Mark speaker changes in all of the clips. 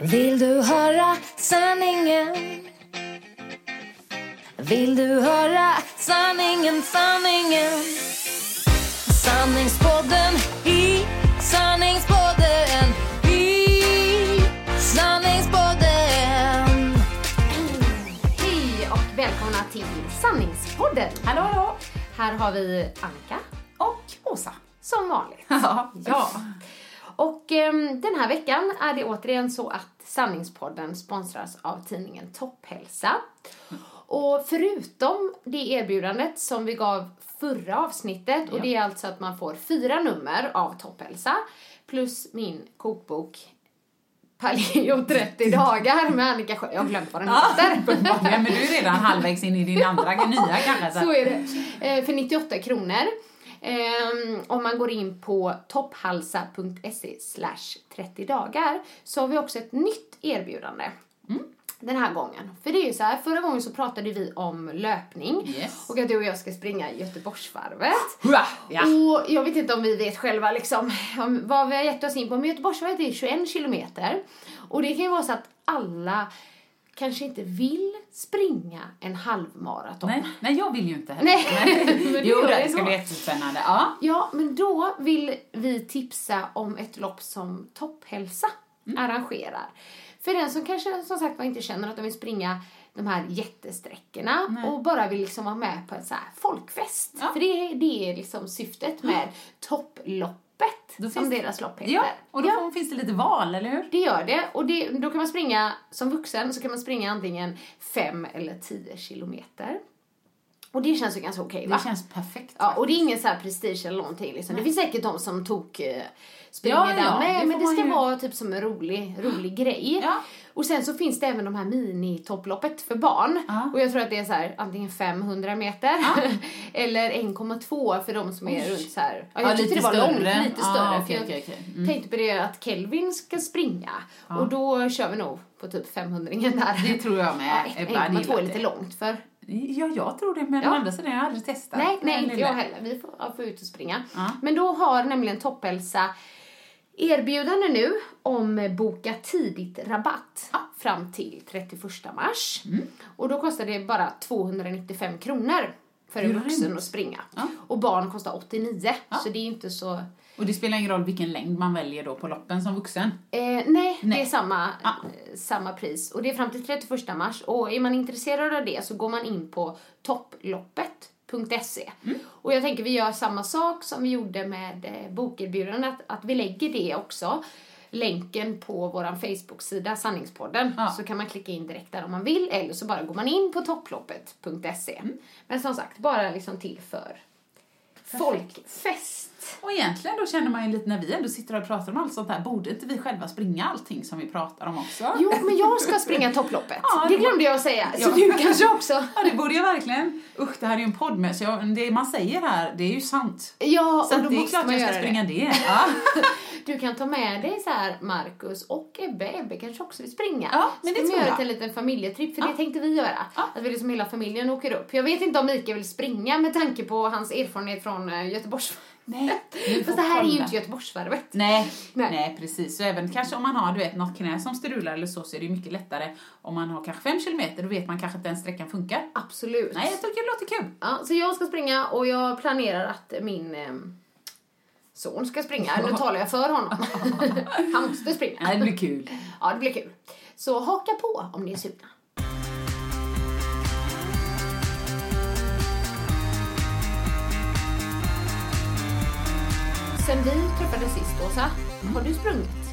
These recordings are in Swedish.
Speaker 1: Vill du höra sanningen? Vill du höra sanningen, sanningen? Sanningspodden i sanningspodden i sanningspodden.
Speaker 2: Hej och välkomna till Sanningspodden.
Speaker 3: Hallå, hallå!
Speaker 2: Här har vi Anka,
Speaker 3: Och Åsa.
Speaker 2: som vanligt.
Speaker 3: Ja.
Speaker 2: Ja. Och ehm, den här veckan är det återigen så att Sanningspodden sponsras av tidningen Topphälsa. Och förutom det erbjudandet som vi gav förra avsnittet, och
Speaker 3: Ja.
Speaker 2: det är alltså att man får fyra nummer av Topphälsa, plus min kokbok Paleo 30 dagar med Annika Sjö. Jag har glömt vad den heter.
Speaker 3: Uppenbarligen, men du är redan halvvägs in i din andra nya kanske. Så.
Speaker 2: Så är det. Eh, för 98 kronor. Ehm, om man går in på topphalsa.se slash 30 dagar så har vi också ett nytt erbjudande.
Speaker 3: Mm.
Speaker 2: Den här gången. För det är ju så här, förra gången så pratade vi om löpning
Speaker 3: Yes.
Speaker 2: och att du och jag ska springa Göteborgsvarvet.
Speaker 3: Hurra! Ja.
Speaker 2: Och jag vet inte om vi vet själva liksom om vad vi har gett oss in på. Men Göteborgsvarvet är 21 kilometer. Och det kan ju vara så att alla kanske inte vill springa en halvmaraton.
Speaker 3: Nej, nej, jag vill ju inte heller.
Speaker 2: Nej, men
Speaker 3: jo, det
Speaker 2: det
Speaker 3: ska bli jättespännande. Ja.
Speaker 2: Ja, men då vill vi tipsa om ett lopp som Topphälsa
Speaker 3: Mm.
Speaker 2: arrangerar. För den som kanske som sagt var inte känner att de vill springa de här jättesträckorna och bara vill liksom vara med på en så här folkfest.
Speaker 3: Ja.
Speaker 2: För det, det är liksom syftet med topploppet
Speaker 3: Då
Speaker 2: som
Speaker 3: finns-
Speaker 2: deras lopp heter.
Speaker 3: ja, och då får, finns det lite val, eller hur?
Speaker 2: Det gör det. Och det, då kan man springa, som vuxen, så kan man springa antingen 5 eller 10 kilometer. Och det känns ju ganska okej va?
Speaker 3: Det känns perfekt.
Speaker 2: Ja, och det är ingen så här prestige eller någonting liksom. Det finns säkert de som tok eh, springer
Speaker 3: Ja,
Speaker 2: där
Speaker 3: ja,
Speaker 2: med,
Speaker 3: det
Speaker 2: men det ska
Speaker 3: ju-
Speaker 2: vara typ som en rolig, rolig grej.
Speaker 3: Ja.
Speaker 2: Och sen så finns det även de här mini-topploppet för barn.
Speaker 3: Ja.
Speaker 2: Och jag tror att det är så här antingen 500 meter eller 1,2 för de som är runt så här. Ja, jag
Speaker 3: Ja,
Speaker 2: tyckte
Speaker 3: lite
Speaker 2: det var långt,
Speaker 3: större.
Speaker 2: lite
Speaker 3: Ja,
Speaker 2: större.
Speaker 3: okej,
Speaker 2: för jag
Speaker 3: okej, okej. Mm.
Speaker 2: tänkte på det att Kelvin ska springa. Och då kör vi nog på typ 500 där.
Speaker 3: Det tror jag med.
Speaker 2: Ja,
Speaker 3: Ebba hade
Speaker 2: 1,2 är lite långt för
Speaker 3: Ja, jag tror det, men
Speaker 2: Ja.
Speaker 3: å andra sidan har jag aldrig testat.
Speaker 2: Nej, nej inte jag heller. Vi får, ja, får ut och springa.
Speaker 3: Ja.
Speaker 2: Men då har nämligen Topphälsa erbjudande nu om boka tidigt-rabatt fram till 31 mars.
Speaker 3: Mm.
Speaker 2: Och då kostar det bara 295 kronor för en vuxen att springa.
Speaker 3: Ja.
Speaker 2: Och barn kostar 89, så det är inte så...
Speaker 3: Och det spelar ingen roll vilken längd man väljer då på loppen som vuxen.
Speaker 2: Eh, nej, det
Speaker 3: Nej.
Speaker 2: är samma,
Speaker 3: Ja.
Speaker 2: eh, samma pris. Och det är fram till 31 mars. Och är man intresserad av det så går man in på topploppet.se.
Speaker 3: Mm.
Speaker 2: Och jag tänker vi gör samma sak som vi gjorde med eh, bokerbjudandet. Att vi lägger det också. Länken på vår Facebook-sida, Sanningspodden.
Speaker 3: Ja.
Speaker 2: Så kan man klicka in direkt där om man vill. Eller så bara går man in på topploppet.se.
Speaker 3: Mm.
Speaker 2: Men som sagt, bara liksom till för folkfest.
Speaker 3: Och egentligen då känner man ju lite när vi ändå sitter och pratar om allt sånt här, borde inte vi själva springa allting som vi pratar om också?
Speaker 2: Jo, men jag ska springa topploppet.
Speaker 3: Ja,
Speaker 2: det
Speaker 3: det
Speaker 2: glömde jag säga. Så
Speaker 3: Ja.
Speaker 2: du kanske också.
Speaker 3: Ja, det borde jag verkligen. Usch, det här är ju en podd med, så jag, det man säger här, det är ju sant.
Speaker 2: Ja,
Speaker 3: Så
Speaker 2: och
Speaker 3: att
Speaker 2: då
Speaker 3: det är
Speaker 2: måste
Speaker 3: klart
Speaker 2: man
Speaker 3: jag ska
Speaker 2: göra
Speaker 3: springa
Speaker 2: det.
Speaker 3: det. Ja.
Speaker 2: Du kan ta med dig så här Marcus och Ebbe. Ebbe kanske också vill springa.
Speaker 3: Ja, men det
Speaker 2: kan vi göra till en liten familjetripp, för
Speaker 3: Ja.
Speaker 2: det tänkte vi göra.
Speaker 3: Ja.
Speaker 2: Att vi liksom hela familjen åker upp. Jag vet inte om Mikael vill springa med tanke på hans erfarenhet från eh, Göteborgs...
Speaker 3: Nej,
Speaker 2: Fast det här är ju inte Göteborgsvarvet.
Speaker 3: Nej,
Speaker 2: Nej.
Speaker 3: nej. precis. Så även kanske om man har du vet, något knä som strular eller så, så är det mycket lättare. Om man har kanske fem kilometer, då vet man kanske att den sträckan funkar.
Speaker 2: Absolut.
Speaker 3: Nej, jag tycker det låter kul.
Speaker 2: Ja, så jag ska springa och jag planerar att min eh, son ska springa. Nu talar jag för honom. Han måste springa.
Speaker 3: Det blir kul.
Speaker 2: Ja, det blir kul. Så haka på om ni är sugna. Sen vi träffades sist, Åsa, har du sprungit?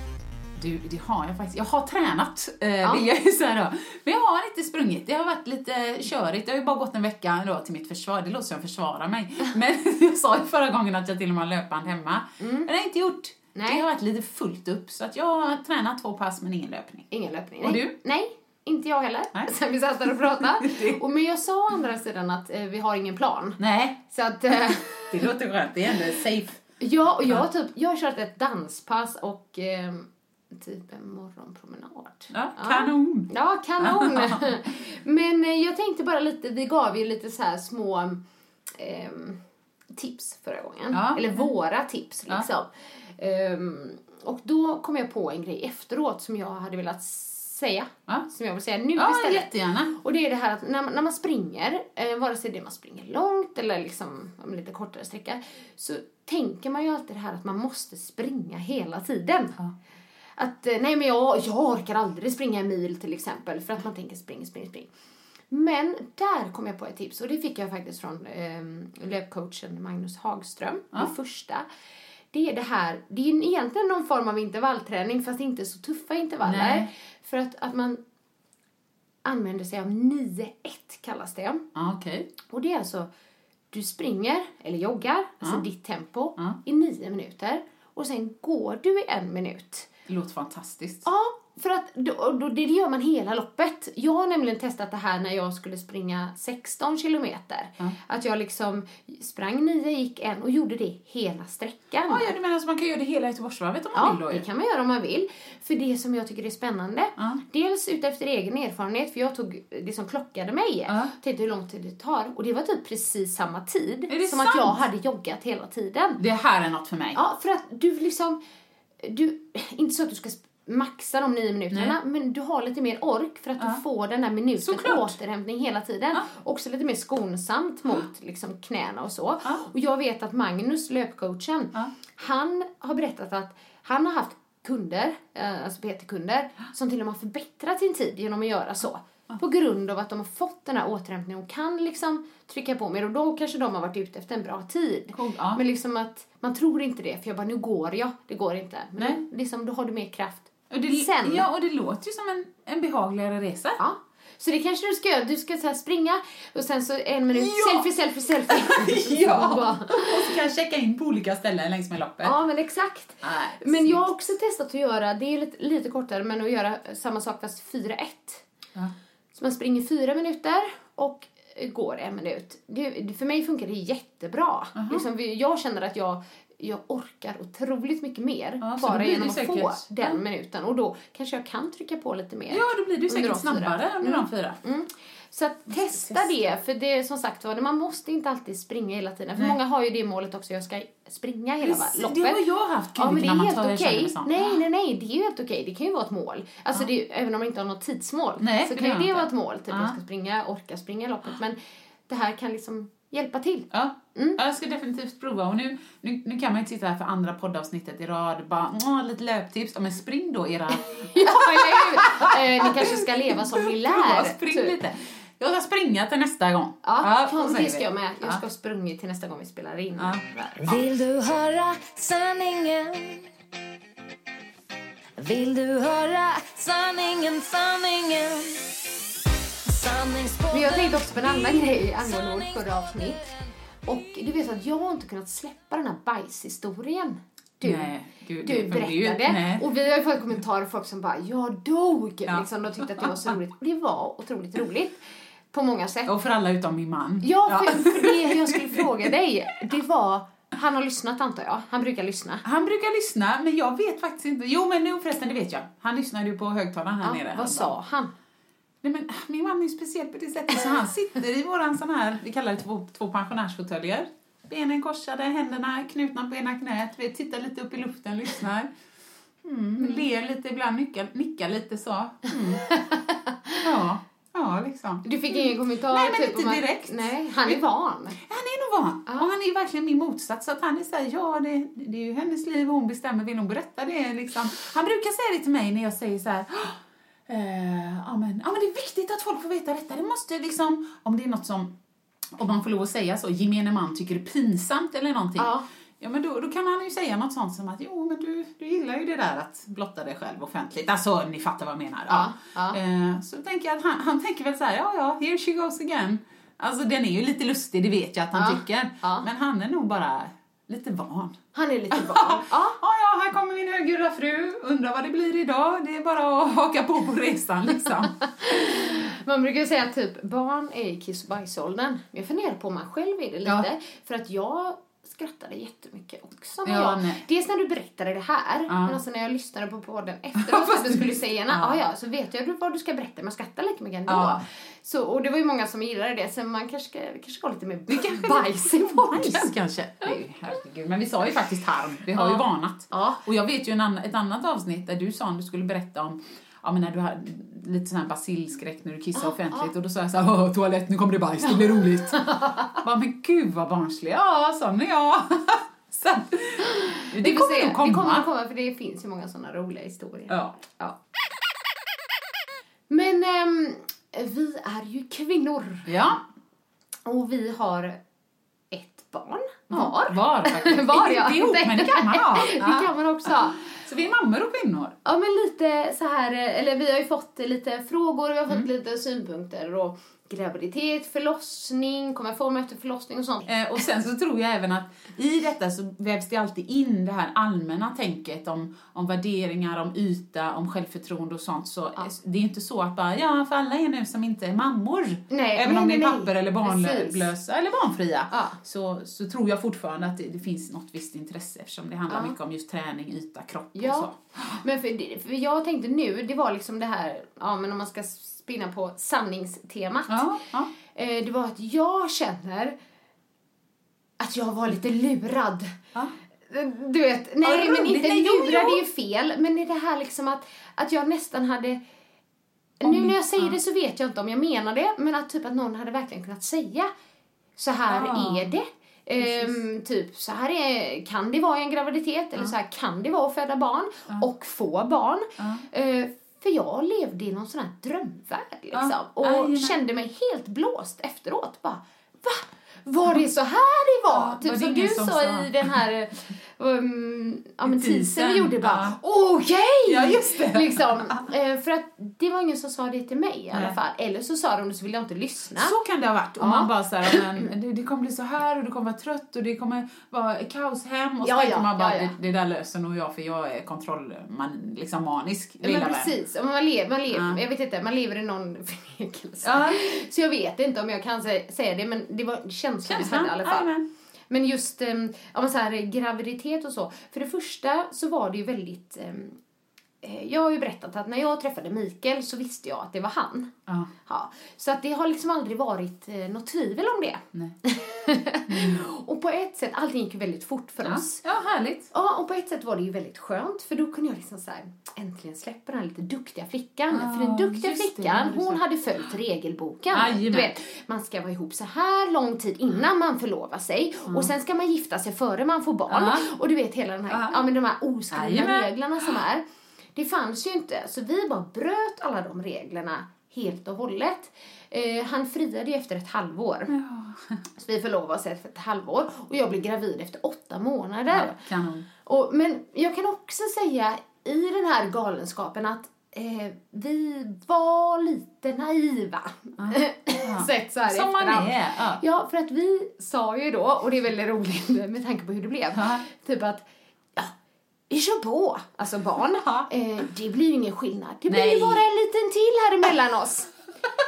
Speaker 3: Du, det har jag faktiskt. Jag har tränat, eh,
Speaker 2: Ja.
Speaker 3: vill jag ju säga då. Men jag har inte sprungit. Det har varit lite körigt. Det har ju bara gått en vecka då till mitt försvar. Det låter som jag försvarar mig. Men jag sa ju förra gången att jag till och med har löpband hemma. Men det har jag inte gjort.
Speaker 2: Nej.
Speaker 3: Det har varit lite fullt upp. Så att jag har tränat två pass men ingen löpning.
Speaker 2: Ingen löpning?
Speaker 3: Och
Speaker 2: nej.
Speaker 3: du?
Speaker 2: Nej, inte jag heller.
Speaker 3: Nej.
Speaker 2: Sen vi satt där och pratade. och, men jag sa å andra sidan att eh, vi har ingen plan.
Speaker 3: Nej,
Speaker 2: Så att... Eh,
Speaker 3: det låter skönt. Det är ändå safe.
Speaker 2: Ja, och jag typ, jag har kört ett danspass och eh, typ en morgonpromenad.
Speaker 3: Ja, kanon.
Speaker 2: Ja, kanon! Men eh, jag tänkte bara lite, vi gav ju lite så här små ehm, tips förra gången.
Speaker 3: Ja.
Speaker 2: Eller våra tips
Speaker 3: Ja.
Speaker 2: liksom. Ehm, och då kom jag på en grej efteråt som jag hade velat säga.
Speaker 3: Ja.
Speaker 2: Som jag vill säga nu
Speaker 3: Ja,
Speaker 2: istället.
Speaker 3: jättegärna.
Speaker 2: Och det är det här att när man, när man springer, eh, vare sig det är man springer långt eller liksom om lite kortare sträcka, så tänker man ju alltid det här att man måste springa hela tiden.
Speaker 3: Ja.
Speaker 2: Att eh, nej men jag, jag orkar aldrig springa en mil till exempel för att man tänker spring, spring, spring. Men där kom jag på ett tips och det fick jag faktiskt från eh, löpcoachen Magnus Hagström, det första. Det är det här, det är egentligen någon form av intervallträning fast inte så tuffa intervaller.
Speaker 3: Nej.
Speaker 2: För att, att man använder sig av 9-1 kallas det.
Speaker 3: Ja, okej.
Speaker 2: Och det är alltså, du springer eller joggar, alltså ditt tempo,
Speaker 3: Ja.
Speaker 2: i nio minuter. Och sen går du i en minut.
Speaker 3: Det låter fantastiskt.
Speaker 2: Ja, för att då, då, det gör man hela loppet. Jag har nämligen testat det här när jag skulle springa 16 kilometer. Att jag liksom sprang 9, gick en och gjorde det hela sträckan.
Speaker 3: Ja, ja, du menar så man kan göra det hela Göteborgsvarvet om man vill
Speaker 2: Ja,
Speaker 3: då
Speaker 2: det
Speaker 3: ju?
Speaker 2: kan man göra om man vill. För det som jag tycker är spännande,
Speaker 3: Ja.
Speaker 2: dels utefter egen erfarenhet, för jag tog det som klockade mig,
Speaker 3: Ja.
Speaker 2: tänkte hur lång tid det tar. Och det var typ precis samma tid
Speaker 3: det
Speaker 2: som att
Speaker 3: sant?
Speaker 2: jag hade joggat hela tiden.
Speaker 3: Det här är något för mig.
Speaker 2: Ja, för att du liksom, du, inte så att du ska maxa de nio minuterna, men du har lite mer ork för att du får den här minuten
Speaker 3: Såklart.
Speaker 2: återhämtning hela tiden. Också lite mer skonsamt mot liksom, knäna och så. Och jag vet att Magnus, löpcoachen, han har berättat att han har haft kunder, eh, alltså PT-kunder, som till och med har förbättrat sin tid genom att göra så. På grund av att de har fått den här återhämtningen och kan liksom trycka på mer och då kanske de har varit ute efter en bra tid.
Speaker 3: Cool, ja.
Speaker 2: Men liksom att man tror inte det för jag bara nu går jag, det går inte. Men
Speaker 3: Nej.
Speaker 2: då, liksom, då har du mer kraft.
Speaker 3: Och det,
Speaker 2: Sen.
Speaker 3: Ja, och det låter ju som en, en behagligare resa.
Speaker 2: Ja. Så det kanske du ska göra. Du ska så springa och sen så en minut
Speaker 3: Ja.
Speaker 2: selfie, selfie, selfie.
Speaker 3: Ja. Och så kan jag checka in på olika ställen längs med loppet.
Speaker 2: ja, men exakt.
Speaker 3: Nej,
Speaker 2: Men jag har också testat att göra, det är lite, lite kortare, men att göra samma sak fast 4-1.
Speaker 3: Ja.
Speaker 2: Så man springer fyra minuter och går en minut. Det, för mig funkar det jättebra. Liksom, vi- jag känner att jag, jag orkar otroligt mycket mer
Speaker 3: Ja,
Speaker 2: bara genom att få
Speaker 3: säkert-
Speaker 2: den
Speaker 3: ja.
Speaker 2: minuten. Och då kanske jag kan trycka på lite mer.
Speaker 3: Ja, då blir
Speaker 2: under
Speaker 3: säkert snabbare under de fyra.
Speaker 2: Mm. Så att testa det, för det är som sagt var, man måste inte alltid springa hela tiden. För
Speaker 3: Nej.
Speaker 2: många har ju det målet också, jag ska springa hela
Speaker 3: Precis,
Speaker 2: loppet.
Speaker 3: Det har jag haft
Speaker 2: Ja, men det är helt okej.
Speaker 3: som.
Speaker 2: Nej, nej, nej, det är ju helt okej. Det kan ju vara ett mål. Alltså det är, ju- även om man inte har något tidsmål
Speaker 3: Nej,
Speaker 2: så
Speaker 3: det
Speaker 2: kan ju det
Speaker 3: jag
Speaker 2: vara
Speaker 3: inte.
Speaker 2: ett mål. Typ
Speaker 3: Ja.
Speaker 2: jag ska springa, orka springa loppet. Men det här kan liksom hjälpa till.
Speaker 3: Ja,
Speaker 2: Mm.
Speaker 3: Ja, jag ska definitivt prova. Och nu, nu, nu kan man ju sitta här för andra poddavsnittet i rad bara, "Åh, lite löptips. Ja, men spring då era...
Speaker 2: ja, eller hur? Eh, ni kanske ska leva som ni lär.
Speaker 3: Prova, spring
Speaker 2: typ.
Speaker 3: lite. Jag ska springa till nästa gång.
Speaker 2: Ja,
Speaker 3: så
Speaker 2: fan, det ska jag med. Jag
Speaker 3: Ja.
Speaker 2: ska ha sprungit till nästa gång vi spelar in.
Speaker 3: Ja.
Speaker 1: Vill du höra sanningen? Vill du höra sanningen, sanningen?
Speaker 2: Men jag tänkte också på en annan grej angående vårt förra avsnitt. Och du vet att jag har inte kunnat släppa den här bajshistorien. Du,
Speaker 3: Nej, gud,
Speaker 2: du berättade.
Speaker 3: nej.
Speaker 2: och vi har ju fått kommentarer folk som bara “jag dog”.
Speaker 3: Ja.
Speaker 2: Liksom, de tyckte att det var så roligt. Och det var otroligt roligt. På många sätt.
Speaker 3: Och för alla utom min man.
Speaker 2: Ja, för, för det jag skulle fråga dig, det var... Han har lyssnat antar jag. Han brukar lyssna.
Speaker 3: Han brukar lyssna, men jag vet faktiskt inte. Jo, men nu förresten, det vet jag. Han lyssnade ju på högtalaren här
Speaker 2: Ja,
Speaker 3: nere.
Speaker 2: vad sa han?
Speaker 3: Nej, men min man är ju speciell på det sättet så han sitter i våran sån här, vi kallar det två, två pensionärsfåtöljer. Benen korsade, händerna knutna på ena knät, vi tittar lite upp i luften, lyssnar. Mm, ler lite ibland, nickar, nickar lite så. Mm. Ja, ja liksom.
Speaker 2: Du fick ingen kommentar?
Speaker 3: Nej, men
Speaker 2: typ,
Speaker 3: inte
Speaker 2: att-
Speaker 3: direkt.
Speaker 2: Nej, han är van.
Speaker 3: Han är nog van. Och han är verkligen min motsats. Så att han är såhär, ja det, det är ju hennes liv och hon bestämmer, vill hon berätta det liksom. Han brukar säga det till mig när jag säger så här. Eh, ja, men, ja men det är viktigt att folk får veta detta. Det måste liksom, om det är något som, om man får lov att säga så, gemene man tycker är pinsamt eller någonting.
Speaker 2: Ja.
Speaker 3: Ja, men då, då kan han ju säga något sånt som att jo, men du, du gillar ju det där att blotta dig själv offentligt. Alltså, ni fattar vad jag menar.
Speaker 2: Ja, ja.
Speaker 3: Eh, så tänker jag att han, han tänker väl så här, ja, ja, here she goes again. Alltså, den är ju lite lustig, det vet jag att han
Speaker 2: Ja,
Speaker 3: tycker. Men han är nog bara lite van.
Speaker 2: Han är lite van.
Speaker 3: Ja,
Speaker 2: Ja.
Speaker 3: här kommer min högljudda fru. Undrar vad det blir idag. Det är bara att haka på på resan liksom.
Speaker 2: Man brukar ju säga att typ barn är i kiss och bajsåldern. Jag funderar på om man själv är det lite. För att jag skrattade jättemycket också
Speaker 3: Ja,
Speaker 2: jag...
Speaker 3: nej.
Speaker 2: Dels när du berättade det här, men alltså när jag lyssnade på podden efteråt för att du skulle säga ja.
Speaker 3: Ja.
Speaker 2: Ah, ja, så vet jag vad du ska berätta, jag skrattar lika mycket ändå.
Speaker 3: Ja.
Speaker 2: Så, och det var ju många som gillade det, så man kanske ska, kanske ska ha lite mer bajs i podden.
Speaker 3: Bajs kanske. Nej, herregud. Men vi sa ju faktiskt tarm. Vi har ju
Speaker 2: Ja.
Speaker 3: varnat.
Speaker 2: Ja.
Speaker 3: Och jag vet ju en annan, ett annat avsnitt där du sa att du skulle berätta om Ja men när du har lite sån här basilskräck när du kissar
Speaker 2: Ja,
Speaker 3: offentligt och då sa jag så här, "Åh, toalett, nu kommer det bajs, det blir roligt. Bara, men gud vad barnslig. Ja, sån är jag. så, det,
Speaker 2: får
Speaker 3: kommer
Speaker 2: se.
Speaker 3: nog komma.
Speaker 2: Det kommer nog komma, för det finns ju många sådana roliga historier.
Speaker 3: Ja.
Speaker 2: Ja. Men ehm, vi är ju kvinnor
Speaker 3: ja.
Speaker 2: och vi har ett barn var.
Speaker 3: Var.
Speaker 2: Var, ja.
Speaker 3: Ihop, men det kan man ha.
Speaker 2: Det kan man också ha.
Speaker 3: Så vi är mammor och kvinnor.
Speaker 2: Ja men lite så här, eh, eller vi har ju fått lite frågor, vi har
Speaker 3: Mm.
Speaker 2: fått lite synpunkter och graviditet, förlossning, kommer jag få mig efter förlossning och sånt.
Speaker 3: Eh, och sen så tror jag även att i detta så vävs det alltid in det här allmänna tänket om, om värderingar, om yta, om självförtroende och sånt. Så
Speaker 2: Ja.
Speaker 3: det är inte så att bara, ja för alla är nu som inte är mammor.
Speaker 2: Nej,
Speaker 3: även
Speaker 2: nej,
Speaker 3: om det är papper eller barnlösa eller barnfria.
Speaker 2: Ja.
Speaker 3: Så, så tror jag fortfarande att det, det finns något visst intresse eftersom det handlar
Speaker 2: Ja.
Speaker 3: mycket om just träning, yta, kropp och så.
Speaker 2: men för, för jag tänkte nu, det var liksom det här, ja men om man ska spinna på sanningstemat.
Speaker 3: Ja, ja.
Speaker 2: Eh, det var att jag känner att jag var lite lurad.
Speaker 3: Ja.
Speaker 2: Du vet, nej men inte
Speaker 3: Nej,
Speaker 2: lurad är ju fel, men i det här liksom att, att jag nästan hade
Speaker 3: Om-
Speaker 2: nu när jag säger det så vet jag inte om jag menar det, men att typ att någon hade verkligen kunnat säga så här är det. Ehm, typ så här är, kan det vara i en graviditet eller så här kan det vara att föda barn och få barn.
Speaker 3: Ja.
Speaker 2: För jag levde i någon sån här drömvärld liksom.
Speaker 3: Ja.
Speaker 2: Och
Speaker 3: Jajamän.
Speaker 2: kände mig helt blåst efteråt. Bara, va? Var det så här det var?
Speaker 3: Ja,
Speaker 2: typ
Speaker 3: var
Speaker 2: som du sa? i den här um, ja, men
Speaker 3: Teasern,
Speaker 2: gjorde. Bara,
Speaker 3: ja.
Speaker 2: okej!
Speaker 3: Ja, just det.
Speaker 2: Liksom. Eh, för att det var ingen som sa det till mig i alla fall. Eller så sa de det så ville jag inte lyssna.
Speaker 3: Så kan det ha varit. Och man bara så här, men det, det kommer bli så här och du kommer vara trött och det kommer vara kaos hem och så
Speaker 2: Ja,
Speaker 3: tänker man bara. Det, det där löser nog jag för jag är kontrollman, liksom manisk,
Speaker 2: men precis. Och Man lever, man lever,
Speaker 3: Ja.
Speaker 2: Jag vet inte, man lever i någon förnekelse. Så jag vet inte om jag kan sä- säga det, men det var känslan i alla fall.
Speaker 3: Jajamän.
Speaker 2: Men just eh, ja, men så här, graviditet och så. För det första så var det ju väldigt... Eh, eh, jag har ju berättat att när jag träffade Mikael så visste jag att det var han.
Speaker 3: Ja.
Speaker 2: Ja, så att det har liksom aldrig varit eh, något tvivel om det.
Speaker 3: Nej.
Speaker 2: Och på ett sätt, allting gick ju väldigt fort för
Speaker 3: Ja.
Speaker 2: oss.
Speaker 3: ja, härligt.
Speaker 2: Ja, och på ett sätt var det ju väldigt skönt för då kunde jag liksom så här, äntligen släppa den här lite duktiga flickan.
Speaker 3: Ja,
Speaker 2: för den duktiga flickan,
Speaker 3: det
Speaker 2: hon hade följt regelboken.
Speaker 3: Jajamän.
Speaker 2: Du vet, man ska vara ihop så här lång tid innan man förlovar sig och sen ska man gifta sig före man får barn.
Speaker 3: Ja.
Speaker 2: Och du vet hela den här,
Speaker 3: Ja.
Speaker 2: men de här oskrivna reglerna som är. Det fanns ju inte, så vi bara bröt alla de reglerna helt och hållet. Eh, han friade ju efter ett halvår.
Speaker 3: Ja.
Speaker 2: Så vi förlovade oss efter ett halvår och jag blev gravid efter åtta månader.
Speaker 3: Ja.
Speaker 2: Och, men jag kan också säga i den här galenskapen att eh, vi var lite naiva. Sett så här
Speaker 3: Som man är. Ja.
Speaker 2: Ja, för att vi sa ju då, och det är väldigt roligt med tanke på hur det blev,
Speaker 3: Ja.
Speaker 2: typ att ja, kör på, alltså barn. Eh, det blir ju ingen skillnad. Det blir
Speaker 3: Nej.
Speaker 2: ju bara en liten till här emellan oss.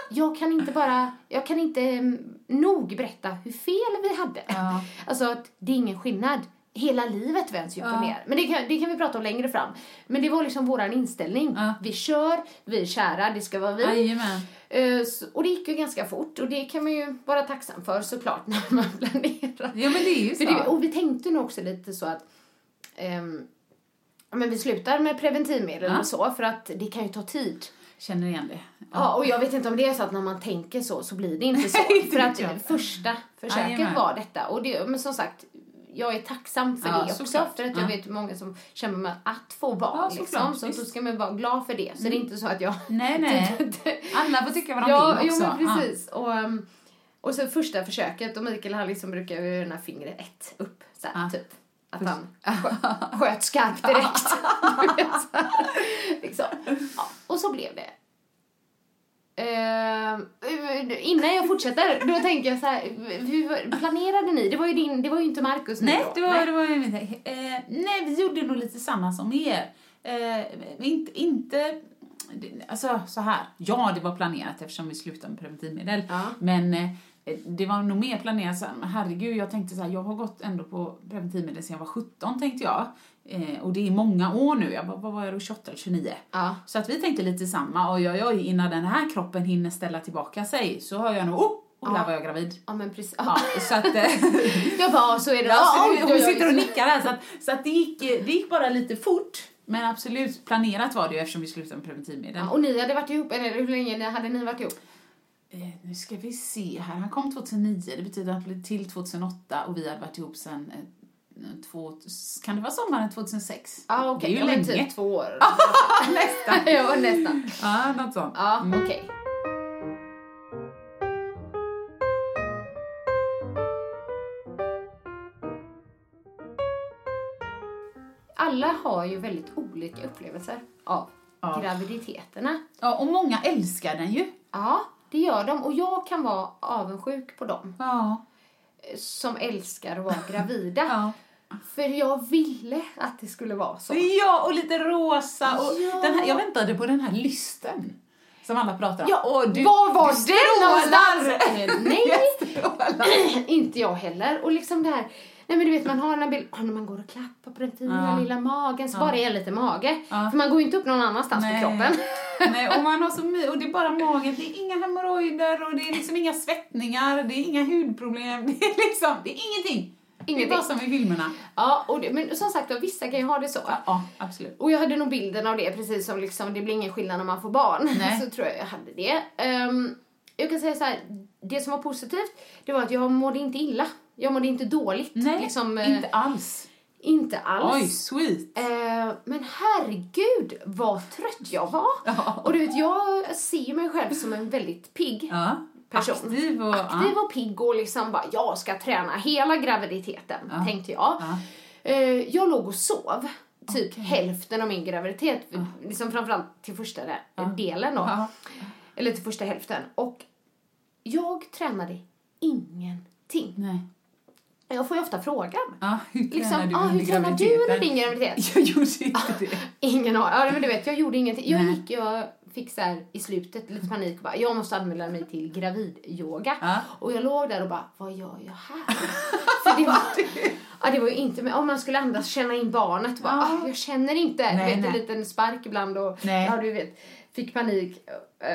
Speaker 2: Jag kan inte bara, jag kan inte mm, nog berätta hur fel vi hade.
Speaker 3: Ja.
Speaker 2: Alltså att det är ingen skillnad. Hela livet vänds ju upp och ner. Men det kan, det kan vi prata om längre fram. Men det var liksom våran inställning.
Speaker 3: Ja.
Speaker 2: Vi kör, vi är kära, det ska vara vi.
Speaker 3: Jajamän.
Speaker 2: Eh, Och det gick ju ganska fort och det kan man ju vara tacksam för såklart när man planerar.
Speaker 3: Ja, men det är ju så.
Speaker 2: det, och vi tänkte nog också lite så att ja, men vi slutar med preventivmedel
Speaker 3: Ja.
Speaker 2: och så för att det kan ju ta tid.
Speaker 3: Känner igen det.
Speaker 2: Ja. och jag vet inte om det är så att när man tänker så så blir det inte så.
Speaker 3: Det
Speaker 2: för att
Speaker 3: jag.
Speaker 2: första försöket var detta. Och det, men som sagt, jag är tacksam för
Speaker 3: Ja,
Speaker 2: det också.
Speaker 3: såklart.
Speaker 2: För att jag
Speaker 3: Ja.
Speaker 2: vet många som kämpar med att få barn.
Speaker 3: Ja,
Speaker 2: liksom.
Speaker 3: såklart,
Speaker 2: Så då.
Speaker 3: Mm.
Speaker 2: ska man vara glad för det. Så det är inte så att jag...
Speaker 3: Nej, nej. Alla får tycka vad de
Speaker 2: ja,
Speaker 3: vill
Speaker 2: jo,
Speaker 3: också.
Speaker 2: men precis. Och, um, och så första försöket, och Mikael han liksom brukar ju den här fingret ett upp, så här,
Speaker 3: Ja.
Speaker 2: typ. Att han skö- sköt skarpt direkt. Liksom. ja, och så blev det. Eh, innan jag fortsätter, då tänker jag så här, hur planerade ni? Det var ju, din, det var ju inte Markus nu
Speaker 3: Nej,
Speaker 2: då.
Speaker 3: det var, det var ju mitt. Eh, nej, vi gjorde nog lite samma som er. Eh, inte, inte, alltså så här. Ja, det var planerat eftersom vi slutade med preventivmedel.
Speaker 2: Ja.
Speaker 3: Men eh, det var nog mer planerat här, men herregud, jag tänkte så här, jag har gått ändå på preventivmedel sedan jag var 17 tänkte jag. Eh, och det är många år nu, jag bara, vad var jag då, 28 eller 29?
Speaker 2: Ja.
Speaker 3: Så att vi tänkte lite samma, och jag, jag, innan den här kroppen hinner ställa tillbaka sig så har jag nog, oh, och där
Speaker 2: Ja.
Speaker 3: var jag gravid.
Speaker 2: Ja, men precis.
Speaker 3: Ja, så att, eh,
Speaker 2: Jag bara, så är det.
Speaker 3: Ja,
Speaker 2: oj,
Speaker 3: hon
Speaker 2: oj, oj.
Speaker 3: sitter och nickar här. Så, att, så att det, gick, det gick bara lite fort. Men absolut, planerat var det ju eftersom vi slutade med preventivmedel.
Speaker 2: Ja, och ni hade varit ihop, eller hur länge hade ni varit ihop?
Speaker 3: Eh, nu ska vi se här. Han kom 2009, det betyder att han blev till 2008 och vi hade varit ihop sen eh, två, kan det vara sommaren 2006?
Speaker 2: Ja, okej.
Speaker 3: Det är ju länge.
Speaker 2: typ två år.
Speaker 3: Nästan.
Speaker 2: ja, nästan.
Speaker 3: Ja, något sånt.
Speaker 2: Ja,
Speaker 3: Mm.
Speaker 2: okej. Alla har ju väldigt olika upplevelser av
Speaker 3: Ja.
Speaker 2: graviditeterna.
Speaker 3: Ja, och många älskar den ju.
Speaker 2: Ja, det gör de. Och jag kan vara avundsjuk på dem
Speaker 3: Ja.
Speaker 2: som älskar att vara gravida.
Speaker 3: ja.
Speaker 2: För jag ville att det skulle vara så.
Speaker 3: Ja, och lite rosa. Och
Speaker 2: Ja.
Speaker 3: den här, jag väntade på den här lysten som alla pratar om.
Speaker 2: Ja,
Speaker 3: Åh, du,
Speaker 2: var var
Speaker 3: du
Speaker 2: den? Eh, Nej, inte jag heller. Och liksom det här, nej men du vet man har den här bilden, när man går och klappar på den fina
Speaker 3: Ja.
Speaker 2: lilla magen så
Speaker 3: Ja.
Speaker 2: bara är lite mage.
Speaker 3: Ja.
Speaker 2: För man går ju inte upp någon annanstans
Speaker 3: Nej.
Speaker 2: på kroppen.
Speaker 3: Nej, och man har så my- och det är bara magen, det är inga hemorrojder och det är liksom inga svettningar, det är inga hudproblem, det är liksom, det är ingenting. Det är
Speaker 2: Ingenting.
Speaker 3: bara som i filmerna.
Speaker 2: Ja, och det, men som sagt vissa kan ju ha det så.
Speaker 3: Ja, ja absolut.
Speaker 2: Och jag hade nog bilden av det, precis som liksom, det blir ingen skillnad när man får barn.
Speaker 3: Nej.
Speaker 2: Så tror jag jag hade det. Ehm, jag kan säga så här, det som var positivt, det var att jag mådde inte illa. Jag mådde inte dåligt.
Speaker 3: Nej,
Speaker 2: liksom, eh,
Speaker 3: inte alls.
Speaker 2: Inte alls.
Speaker 3: Oj, sweet.
Speaker 2: Eh, men herregud vad trött jag var.
Speaker 3: Ja.
Speaker 2: Och du vet, jag ser mig själv som en väldigt pigg
Speaker 3: Ja,
Speaker 2: person.
Speaker 3: aktiv och...
Speaker 2: aktiv och pigg och liksom bara, jag ska träna hela graviditeten,
Speaker 3: Ja.
Speaker 2: tänkte jag.
Speaker 3: Ja.
Speaker 2: Eh, jag låg och sov typ
Speaker 3: Okej.
Speaker 2: hälften av min graviditet, liksom framförallt till första de- delen då.
Speaker 3: Ja.
Speaker 2: Eller till första hälften. Och jag tränade ingenting.
Speaker 3: Nej.
Speaker 2: Jag får ju ofta frågan.
Speaker 3: Hur tränar
Speaker 2: Liksom,
Speaker 3: du
Speaker 2: ah, hur tränar du
Speaker 3: graviditeten?
Speaker 2: under din graviditet?
Speaker 3: Jag gjorde inte det.
Speaker 2: Ingen aning. Ja, men du vet, jag gjorde ingenting. Jag
Speaker 3: Nej.
Speaker 2: gick, jag fick så här i slutet lite panik och bara, jag måste anmäla mig till gravidyoga.
Speaker 3: Ja.
Speaker 2: Och jag låg där och bara, vad gör jag här? För det var, ja, det var ju inte, men om man skulle andas, känna in barnet, bara, ah, jag känner inte.
Speaker 3: Nej,
Speaker 2: du vet,
Speaker 3: nej.
Speaker 2: en liten spark ibland och,
Speaker 3: Nej.
Speaker 2: ja du vet, fick panik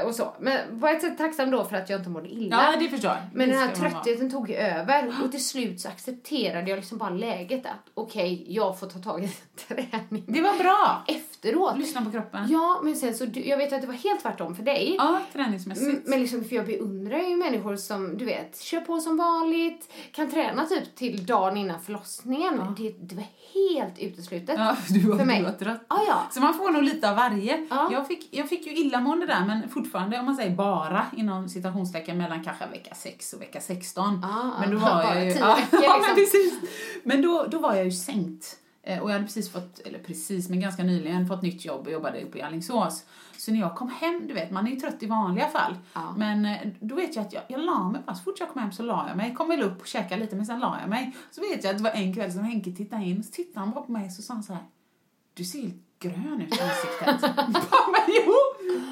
Speaker 2: och så. Men på ett sätt tacksam då för att jag inte mådde illa.
Speaker 3: Ja, det förstår jag.
Speaker 2: Men
Speaker 3: Det
Speaker 2: den här tröttheten tog ju över och till slut så accepterade jag liksom bara läget att okej, jag får ta tag i träning
Speaker 3: Det var bra.
Speaker 2: efteråt.
Speaker 3: Lyssna på kroppen.
Speaker 2: Ja, men sen så, jag vet att det var helt tvärtom för dig.
Speaker 3: Ja, träningsmässigt.
Speaker 2: Men liksom, för jag beundrar ju människor som, du vet, kör på som vanligt, kan träna typ till dagen innan förlossningen.
Speaker 3: Ja.
Speaker 2: Det, det var helt uteslutet.
Speaker 3: Ja, du var,
Speaker 2: För mig.
Speaker 3: du var trött.
Speaker 2: Ah, ja.
Speaker 3: Så man får nog lite av varje.
Speaker 2: Ja.
Speaker 3: Jag, fick, jag fick ju illamående där, men fortfarande, om man säger bara, inom citationstecken mellan kanske vecka 6 och vecka 16.
Speaker 2: Ah,
Speaker 3: men då var jag ju... ja,
Speaker 2: liksom.
Speaker 3: men precis. Men då, då var jag ju sänkt. Eh, Och jag hade precis fått, eller precis, men ganska nyligen fått nytt jobb och jobbade uppe i Alingsås. Så när jag kom hem, du vet, man är ju trött i vanliga fall.
Speaker 2: Ja.
Speaker 3: Men eh, då vet jag att jag, jag la mig bara, så fort jag kom hem så la jag mig. Kom väl upp och käkade lite, men sen la jag mig. Så vet jag att det var en kväll som Henke tittade in, så tittade han bara på mig så sa han så här. Du ser helt grön ut i ansiktet. Jag bara, men jo,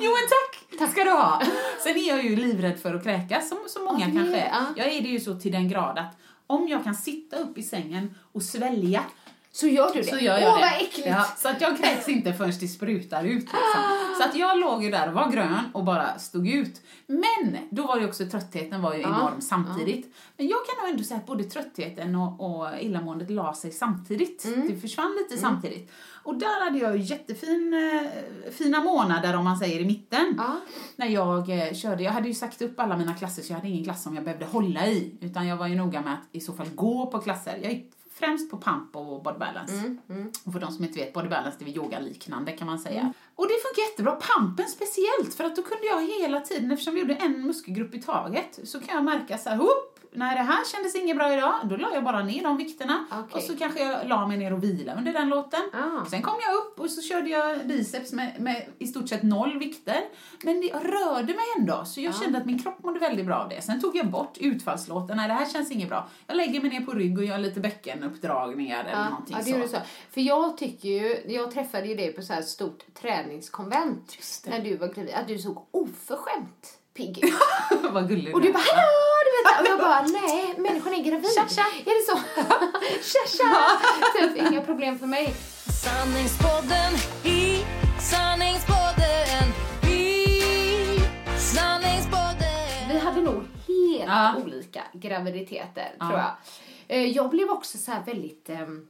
Speaker 3: jo men tack, tack ska du ha. Sen är jag ju livrädd för att kräkas, som, som många
Speaker 2: Ja, det-
Speaker 3: kanske är.
Speaker 2: ja.
Speaker 3: Jag är det ju så till den grad att om jag kan sitta upp i sängen och svälja
Speaker 2: Så gör du det?
Speaker 3: så gör jag
Speaker 2: Åh,
Speaker 3: det.
Speaker 2: vad äckligt!
Speaker 3: Ja, så att jag kräks inte förrän det sprutar ut. Liksom. Så att jag låg ju där och var grön och bara stod ut. Men då var ju också tröttheten var ju
Speaker 2: Ja,
Speaker 3: enorm samtidigt. Men jag kan nog ändå säga att både tröttheten och, och illamåendet la sig samtidigt.
Speaker 2: Mm.
Speaker 3: Det försvann lite samtidigt. Och där hade jag ju jättefin, eh, fina månader om man säger i mitten.
Speaker 2: Ja.
Speaker 3: När jag eh, körde, jag hade ju sagt upp alla mina klasser så jag hade ingen klass som jag behövde hålla i. Utan jag var ju noga med att i så fall gå på klasser. Jag gick främst på pump och body balance.
Speaker 2: Mm, mm.
Speaker 3: Och för de som inte vet, body balance det är yoga-liknande kan man säga. Och det funkar jättebra, pumpen speciellt, för att då kunde jag hela tiden, eftersom vi gjorde en muskelgrupp i taget, så kan jag märka så här, hopp, nej det här kändes inget bra idag, då la jag bara ner de vikterna.
Speaker 2: Okej.
Speaker 3: Och så kanske jag la mig ner och vila under den låten.
Speaker 2: Ah.
Speaker 3: Sen kom jag upp och så körde jag biceps med, med i stort sett noll vikter. Men det, jag rörde mig ändå, så jag
Speaker 2: Ja.
Speaker 3: kände att min kropp mådde väldigt bra av det. Sen tog jag bort utfallslåten, nej det här känns inget bra. Jag lägger mig ner på rygg och gör lite bäckenuppdragningar eller
Speaker 2: Ja,
Speaker 3: någonting
Speaker 2: ja, det
Speaker 3: så.
Speaker 2: gjorde så. För jag tycker ju, jag träffade ju dig på så här stort träningskonvent när du var gravid, att du såg oförskämt pigg ut.
Speaker 3: Vad gullig
Speaker 2: Och
Speaker 3: du
Speaker 2: du
Speaker 3: är.
Speaker 2: bara hallå, du. Och jag bara, nej, människan är gravid.
Speaker 3: Tja, tja.
Speaker 2: Är det så? tja, tja. Typ, inga problem för mig.
Speaker 1: Sanningspodden i Sanningspodden i Sanningspodden
Speaker 2: Vi hade nog helt
Speaker 3: Ja.
Speaker 2: olika graviditeter,
Speaker 3: Ja.
Speaker 2: tror jag. Eh, Jag blev också så här väldigt, ehm,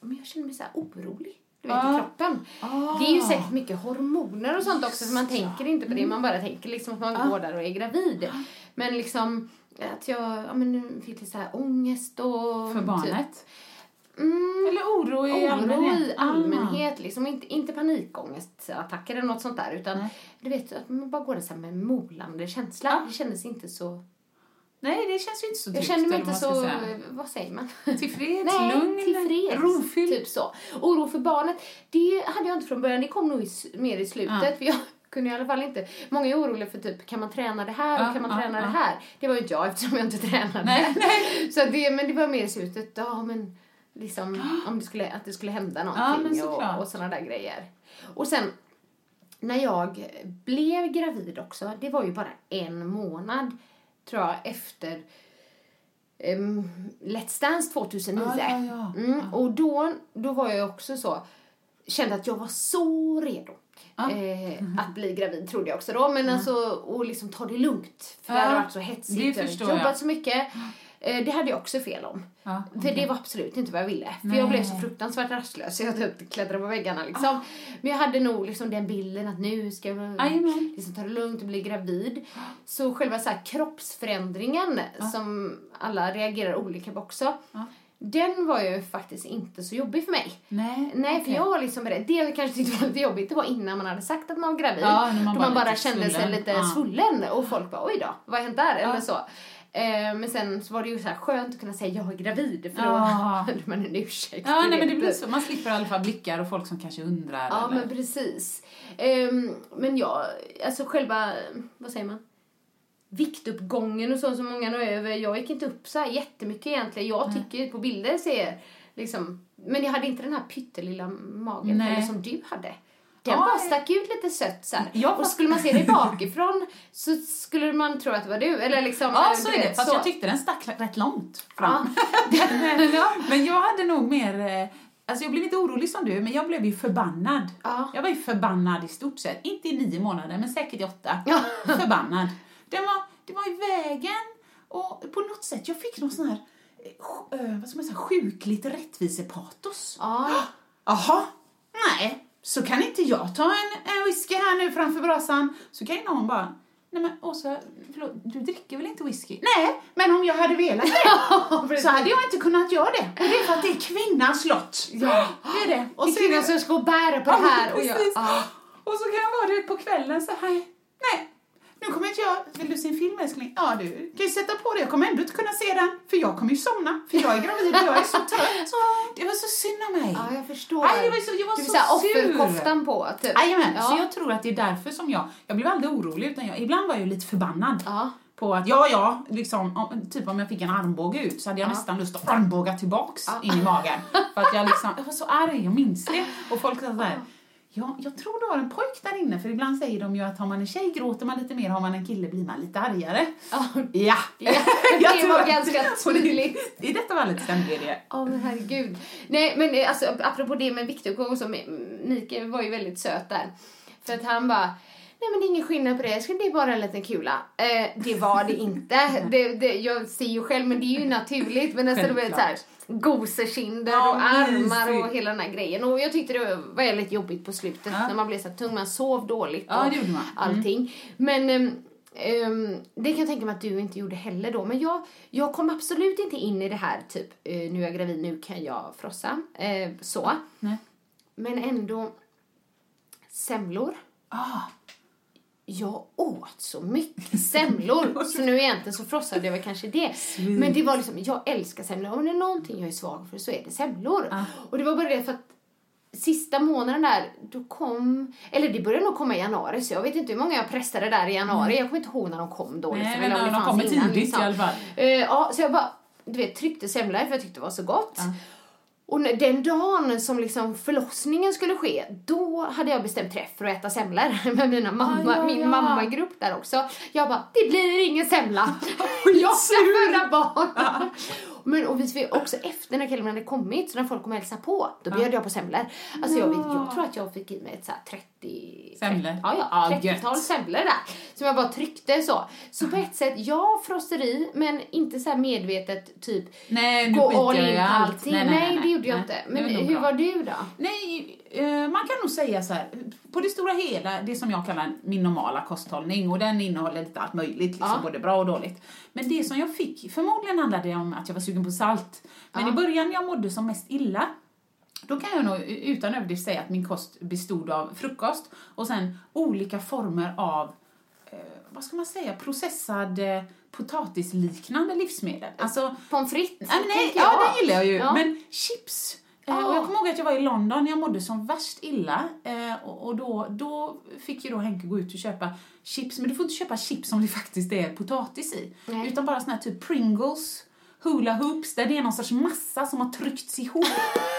Speaker 2: men jag kände mig så orolig. Du vet,
Speaker 3: Ja.
Speaker 2: i kroppen.
Speaker 3: Ah.
Speaker 2: Det är ju säkert mycket hormoner och sånt också, så man tänker inte på det. Man bara tänker liksom att man går där och är gravid. Men liksom att jag ja, men, fick lite så här ångest och...
Speaker 3: För
Speaker 2: Typ,
Speaker 3: barnet?
Speaker 2: mm,
Speaker 3: Eller oro i
Speaker 2: oro
Speaker 3: allmänhet?
Speaker 2: i allmänhet. Liksom, inte, inte panikångestattacker eller något sånt där. Utan
Speaker 3: Nej.
Speaker 2: du vet, att man bara går där så med en molande känsla.
Speaker 3: Ja.
Speaker 2: Det kändes inte så...
Speaker 3: Ah. Nej, det känns ju inte så
Speaker 2: Jag
Speaker 3: tryggt.
Speaker 2: kände mig inte så...
Speaker 3: säga.
Speaker 2: Vad säger man?
Speaker 3: Tillfreds,
Speaker 2: Nej,
Speaker 3: lugn,
Speaker 2: tillfreds.
Speaker 3: rofylld.
Speaker 2: Typ så. Oro för barnet, det hade jag inte från början. Det kom nog i, mer i slutet.
Speaker 3: Ja.
Speaker 2: För jag kunde i alla fall inte... Många är oroliga för typ, kan man träna det här och kan man
Speaker 3: ja,
Speaker 2: träna
Speaker 3: ja.
Speaker 2: det här? Det var ju inte jag eftersom jag inte tränade.
Speaker 3: Nej, nej.
Speaker 2: Så det, men det var mer i slutet. Ja, men liksom om det skulle, att det skulle hända någonting och, och sådana där grejer. Och sen när jag blev gravid också, det var ju bara en månad tror jag efter um, Let's Dance 2009.
Speaker 3: Ja, ja, ja.
Speaker 2: Mm, och då, då var jag också så, kände att jag var så redo.
Speaker 3: Ja.
Speaker 2: Eh, att bli gravid trodde jag också då, men alltså och liksom ta det lugnt. För det
Speaker 3: Ja,
Speaker 2: hade varit så
Speaker 3: det
Speaker 2: hetsigt, jag
Speaker 3: förstår
Speaker 2: jobbat
Speaker 3: jag.
Speaker 2: så mycket. Eh, det hade jag också fel om.
Speaker 3: Ja,
Speaker 2: För det var absolut inte vad jag ville. För
Speaker 3: Nej.
Speaker 2: jag blev så fruktansvärt rastlös jag typ klättrade på väggarna liksom. Men jag hade nog liksom den bilden att nu ska jag liksom ta det lugnt och bli gravid. Så själva så här kroppsförändringen som alla reagerar olika på också. Den var ju faktiskt inte så jobbig för mig.
Speaker 3: Nej,
Speaker 2: Nej, för
Speaker 3: okej.
Speaker 2: jag var liksom beredd. Det jag kanske tyckte var lite jobbigt, det var innan man hade sagt att man var gravid.
Speaker 3: Ja, man
Speaker 2: då
Speaker 3: var
Speaker 2: man bara kände sig
Speaker 3: svullen.
Speaker 2: lite
Speaker 3: Ja.
Speaker 2: svullen och folk bara oj då, vad har hänt där?
Speaker 3: Ja.
Speaker 2: Eller så. Eh, men sen så var det ju så här skönt att kunna säga jag är gravid för då
Speaker 3: Ja.
Speaker 2: hade man en ursäkt.
Speaker 3: Ja, nej, men det blir så. Man slipper i alla fall blickar och folk som kanske undrar.
Speaker 2: Ja,
Speaker 3: eller...
Speaker 2: men precis. Ehm, men jag, alltså själva, vad säger man? Viktuppgången och så som många når över. Jag gick inte upp så här jättemycket egentligen. Jag tycker på bilder ser liksom, men jag hade inte den här pyttelilla magen
Speaker 3: Nej.
Speaker 2: som du hade. Den
Speaker 3: Ja,
Speaker 2: bara stack ut lite sött så.
Speaker 3: Jag
Speaker 2: Och skulle man se dig bakifrån så skulle man tro att det var du. Eller liksom,
Speaker 3: Ja, så är det.
Speaker 2: vet,
Speaker 3: Fast
Speaker 2: så.
Speaker 3: jag tyckte den stack rätt långt
Speaker 2: Ja.
Speaker 3: fram.
Speaker 2: ja.
Speaker 3: Men jag hade nog mer... eh, Alltså jag blev inte orolig som du, men jag blev ju förbannad.
Speaker 2: Ja.
Speaker 3: Jag var ju förbannad i stort sett. Inte i nio månader, men säkert i åtta.
Speaker 2: Ja.
Speaker 3: Förbannad. Den var, det var i vägen och på något sätt, jag fick någon sån här, eh, eh, vad ska man säga, sjukligt rättvisepatos.
Speaker 2: Ja.
Speaker 3: Jaha, nej, så kan inte jag ta en, en whisky här nu framför brasan. Så kan ju någon bara, nej men Åsa, förlåt, du dricker väl inte whisky? Nej, men om jag hade velat det så hade jag inte kunnat göra det. Och det är för att det är kvinnans lott.
Speaker 2: Ja.
Speaker 3: Det är det.
Speaker 2: Och
Speaker 3: så är
Speaker 2: kvinnan
Speaker 3: det-
Speaker 2: som ska bära på
Speaker 3: Ja,
Speaker 2: det här. Och jag, ja.
Speaker 3: Och så kan jag vara det på kvällen så här, nej, nu kommer inte jag, vill du se en film älskling? Ja du kan ju sätta på det, jag kommer ändå inte kunna se den, för jag kommer ju somna, för jag är gravid och jag är så trött. Det var så synd om mig.
Speaker 2: Ja, jag förstår.
Speaker 3: Aj, jag var så, jag var
Speaker 2: du
Speaker 3: så
Speaker 2: säga
Speaker 3: sur.
Speaker 2: offerkoftan på, typ.
Speaker 3: Jajamän,
Speaker 2: ja.
Speaker 3: så jag tror att det är därför som jag, jag blev aldrig orolig utan jag, ibland var jag lite förbannad.
Speaker 2: Ja.
Speaker 3: På att ja, ja, liksom, om, typ om jag fick en armbåge ut så hade jag
Speaker 2: Ja.
Speaker 3: nästan lust att armbåga tillbaks in i magen. För att jag liksom, jag var så arg, jag minns det. Och folk sa såhär, ja, jag tror du har en pojk där inne, för ibland säger de ju att har man en tjej gråter man lite mer, har man en kille blir man lite argare.
Speaker 2: Ja.
Speaker 3: Ja,
Speaker 2: Ja, det
Speaker 3: tror
Speaker 2: var
Speaker 3: att-
Speaker 2: ganska
Speaker 3: och
Speaker 2: tydligt.
Speaker 3: I detta fallet stämde det.
Speaker 2: Åh men herregud. Nej men eh, alltså apropå det med viktuppgång så, Mikael var ju väldigt söt där. För att han bara Nej men det är ingen skillnad på det, det är bara en liten kula. Eh, det var det inte. Det, det, jag ser ju själv men det är ju naturligt. Men nästan du vet såhär gosekinder
Speaker 3: Ja,
Speaker 2: och armar
Speaker 3: mysigt.
Speaker 2: och hela den här grejen. Och jag tyckte det var väldigt jobbigt på slutet
Speaker 3: Ja.
Speaker 2: när man blev så tung, man sov dåligt
Speaker 3: Ja,
Speaker 2: och
Speaker 3: man. Mm.
Speaker 2: allting. Men ehm, det kan jag tänka mig att du inte gjorde heller då. Men jag, jag kom absolut inte in i det här typ, eh, nu är jag gravid, nu kan jag frossa. Eh, så.
Speaker 3: Nej.
Speaker 2: Men ändå, semlor.
Speaker 3: Ah,
Speaker 2: Jag åt så mycket semlor så nu egentligen så frossade jag väl kanske det. Men det var liksom, jag älskar semlor. Om det är någonting jag är svag för så är det semlor.
Speaker 3: Ah.
Speaker 2: Och det var bara det för att sista månaden där, då kom, eller det började nog komma i januari så jag vet inte hur många jag pressade där i januari. Jag kommer inte ihåg när de kom då.
Speaker 3: nej,
Speaker 2: liksom,
Speaker 3: men
Speaker 2: om det
Speaker 3: de kommer tidigt
Speaker 2: liksom.
Speaker 3: i alla fall.
Speaker 2: Eh, ja, så jag bara, du vet, tryckte semlor för jag tyckte det var så gott.
Speaker 3: Ja.
Speaker 2: Och den dagen som liksom förlossningen skulle ske, då hade jag bestämt träff för att äta semlor med mina mamma,
Speaker 3: Ah, ja,
Speaker 2: min
Speaker 3: ja.
Speaker 2: mammagrupp där också. Jag bara, det blir ingen semla. jag ska föda barn. Men och vi också efter när Kelvin hade kommit, så när folk kom och hälsade på, då bjöd jag på semlor. Alltså jag, vet, jag tror att jag fick i mig ett så här 30...
Speaker 3: Semlor?
Speaker 2: Ja, ja.
Speaker 3: Ja,
Speaker 2: 30-tal
Speaker 3: gött.
Speaker 2: semlor där. Som jag bara tryckte så. Så på ett sätt, ja, frosseri, men inte så här medvetet typ
Speaker 3: Nej,
Speaker 2: gå all in på
Speaker 3: allt.
Speaker 2: allting. Nej, det gjorde jag
Speaker 3: nej.
Speaker 2: inte. Men hur var du då?
Speaker 3: Nej, man kan nog säga så här, på det stora hela, det som jag kallar min normala kosthållning och den innehåller lite allt möjligt, liksom,
Speaker 2: Ja.
Speaker 3: både bra och dåligt. Men det som jag fick, förmodligen handlade det om att jag var sugen på salt. Men
Speaker 2: Ja.
Speaker 3: i början jag mådde som mest illa, då kan jag nog utan överdrift säga att min kost bestod av frukost och sen olika former av, eh, vad ska man säga, processad eh, potatisliknande livsmedel. Alltså,
Speaker 2: Pommes frites,
Speaker 3: Nej, nej, ja,
Speaker 2: jag.
Speaker 3: det gillar jag ju.
Speaker 2: Ja.
Speaker 3: Men chips. Eh,
Speaker 2: Ah.
Speaker 3: och jag kommer ihåg att jag var i London jag mådde som värst illa. Eh, och och då, då fick ju då Henke gå ut och köpa chips. Men du får inte köpa chips som det faktiskt är potatis i.
Speaker 2: Nej.
Speaker 3: Utan bara såna här typ Pringles, Hula Hoops, där det är någon sorts massa som har tryckts ihop.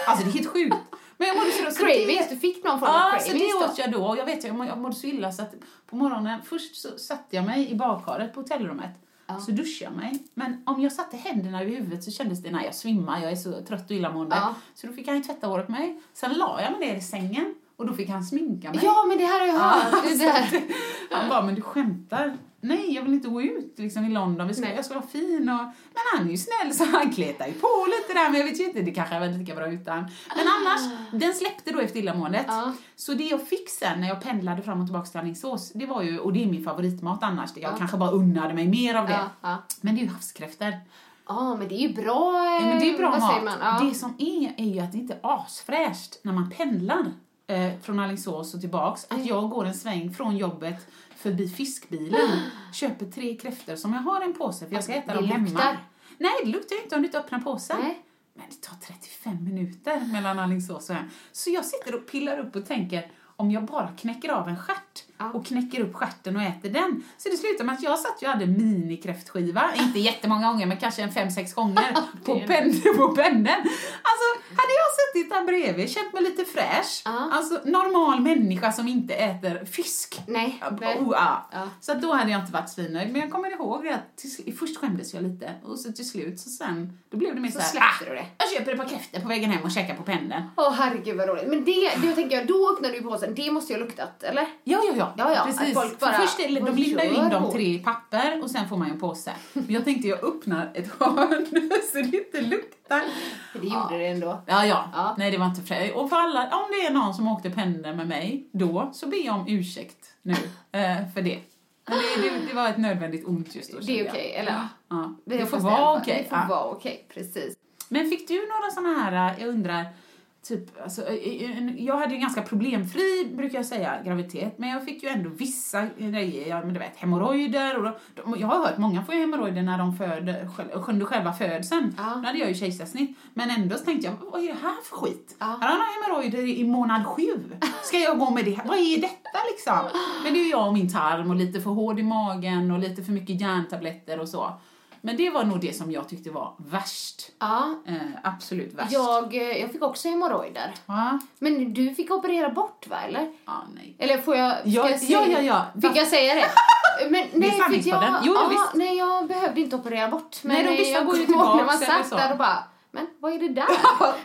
Speaker 3: alltså det är helt sjukt. Men jag mådde så, så
Speaker 2: Cravings, du fick någon form av
Speaker 3: Ja, så
Speaker 2: cravings
Speaker 3: det
Speaker 2: då?
Speaker 3: åt jag då. Och jag vet, jag jag mådde så illa så att på morgonen, först så satte jag mig i badkaret på hotellrummet.
Speaker 2: Ja.
Speaker 3: Så duschade jag mig. Men om jag satte händerna över huvudet så kändes det, nej jag svimmar, jag är så trött och illamående.
Speaker 2: Ja.
Speaker 3: Så då fick han ju tvätta håret på mig. Sen la jag mig ner i sängen och då fick han sminka mig.
Speaker 2: Ja, men det här har jag hört. Det där.
Speaker 3: Han bara, men du skämtar? Nej, jag vill inte gå ut liksom, i London. Vi ska, jag ska vara fin och... Men han är ju snäll så han kletar ju på lite där. Men jag vet ju inte, det kanske hade varit lika bra utan. Men annars, den släppte då efter illamåendet.
Speaker 2: Ja.
Speaker 3: Så det jag fick sen när jag pendlade fram och tillbaka till Alingsås, det var ju, och det är min favoritmat annars, det jag
Speaker 2: Ja.
Speaker 3: kanske bara unnade mig mer av det. Men det är ju havskräftor.
Speaker 2: Ja, men det är ju bra. eh,
Speaker 3: Ja, men det är bra
Speaker 2: vad
Speaker 3: mat.
Speaker 2: Säger man? Ja.
Speaker 3: Det som är, är ju att det inte är asfräscht när man pendlar eh, från Alingsås och tillbaks. Att jag går en sväng från jobbet förbi fiskbilen, köper tre kräftor som jag har i en påse för jag ska äta
Speaker 2: Alltså, Det
Speaker 3: dem hemma.
Speaker 2: luktar.
Speaker 3: Nej, det luktar ju inte om du inte öppnar påsen.
Speaker 2: Nej.
Speaker 3: Men det tar 35 minuter mellan Alingsås och hem. Så jag sitter och pillar upp och tänker, om jag bara knäcker av en stjärt
Speaker 2: Ja.
Speaker 3: och knäcker upp stjärten och äter den. Så det slutar med att jag satt och hade minikräftskiva, inte jättemånga gånger men kanske en fem sex gånger på, pendeln. Alltså, hade jag suttit där bredvid, känt mig lite fräsch,
Speaker 2: Ja.
Speaker 3: alltså normal människa som inte äter fisk.
Speaker 2: Nej. nej.
Speaker 3: Oh, ja. Så då hade jag inte varit svinnöjd. Men jag kommer ihåg det att till, först skämdes jag lite och så till slut så sen, då blev det mer
Speaker 2: Så
Speaker 3: så här,
Speaker 2: släppte du det.
Speaker 3: jag köper ett par kräftor på vägen hem och käkar på pendeln.
Speaker 2: Åh herregud vad roligt. Men det, det tänker jag, då öppnade du påsen. Det måste ju ha luktat, eller?
Speaker 3: Ja, ja, ja.
Speaker 2: Ja, ja, att
Speaker 3: Precis.
Speaker 2: folk bara,
Speaker 3: först är, de lindar ju in
Speaker 2: hon?
Speaker 3: tre i papper och sen får man ju en påse. Men jag tänkte jag öppnar ett hörn så det inte luktar.
Speaker 2: Det gjorde det ändå.
Speaker 3: Ja, ja.
Speaker 2: Ja.
Speaker 3: Nej, det var inte fräscht. Och för alla, om det är någon som åkte pendeln med mig då, så ber jag om ursäkt nu eh, för det. Men det, det, det var ett nödvändigt ont just då.
Speaker 2: Det är okej, eller?
Speaker 3: Ja.
Speaker 2: Vi
Speaker 3: Det får vara okej.
Speaker 2: Det får
Speaker 3: Ja.
Speaker 2: vara okej, precis.
Speaker 3: Men fick du några såna här, jag undrar, typ, alltså, eh, en- jag hade ju en ganska problemfri, brukar jag säga, graviditet, men jag fick ju ändå vissa grejer, ja, men du vet, hemorrojder och de, jag har hört många får ju hemorrojder när de föder, under själva födseln.
Speaker 2: Ja.
Speaker 3: Då hade jag ju kejsarsnitt, men ändå så tänkte jag, vad är det här för skit?
Speaker 2: Ja.
Speaker 3: Här har jag hemorrojder i månad sju. Ska jag gå med det? Vad är detta liksom? Men det är ju jag och min tarm och lite för hård i magen och lite för mycket järntabletter och så. Men det var nog det som jag tyckte var värst.
Speaker 2: Ja,
Speaker 3: Eh, absolut värst.
Speaker 2: jag, eh, jag fick också hemorrojder.
Speaker 3: Va?
Speaker 2: Men du fick operera bort, va? Eller?
Speaker 3: Ja, nej.
Speaker 2: Eller får jag...
Speaker 3: Ja,
Speaker 2: jag säga-
Speaker 3: ja, ja, ja.
Speaker 2: Fick jag säga det? Men nej, för jag,
Speaker 3: Jo,
Speaker 2: ja, nej, jag behövde inte operera bort. Men
Speaker 3: Nej, de
Speaker 2: eh, jag
Speaker 3: går ju
Speaker 2: ihåg när man satt där och bara, men vad är det där?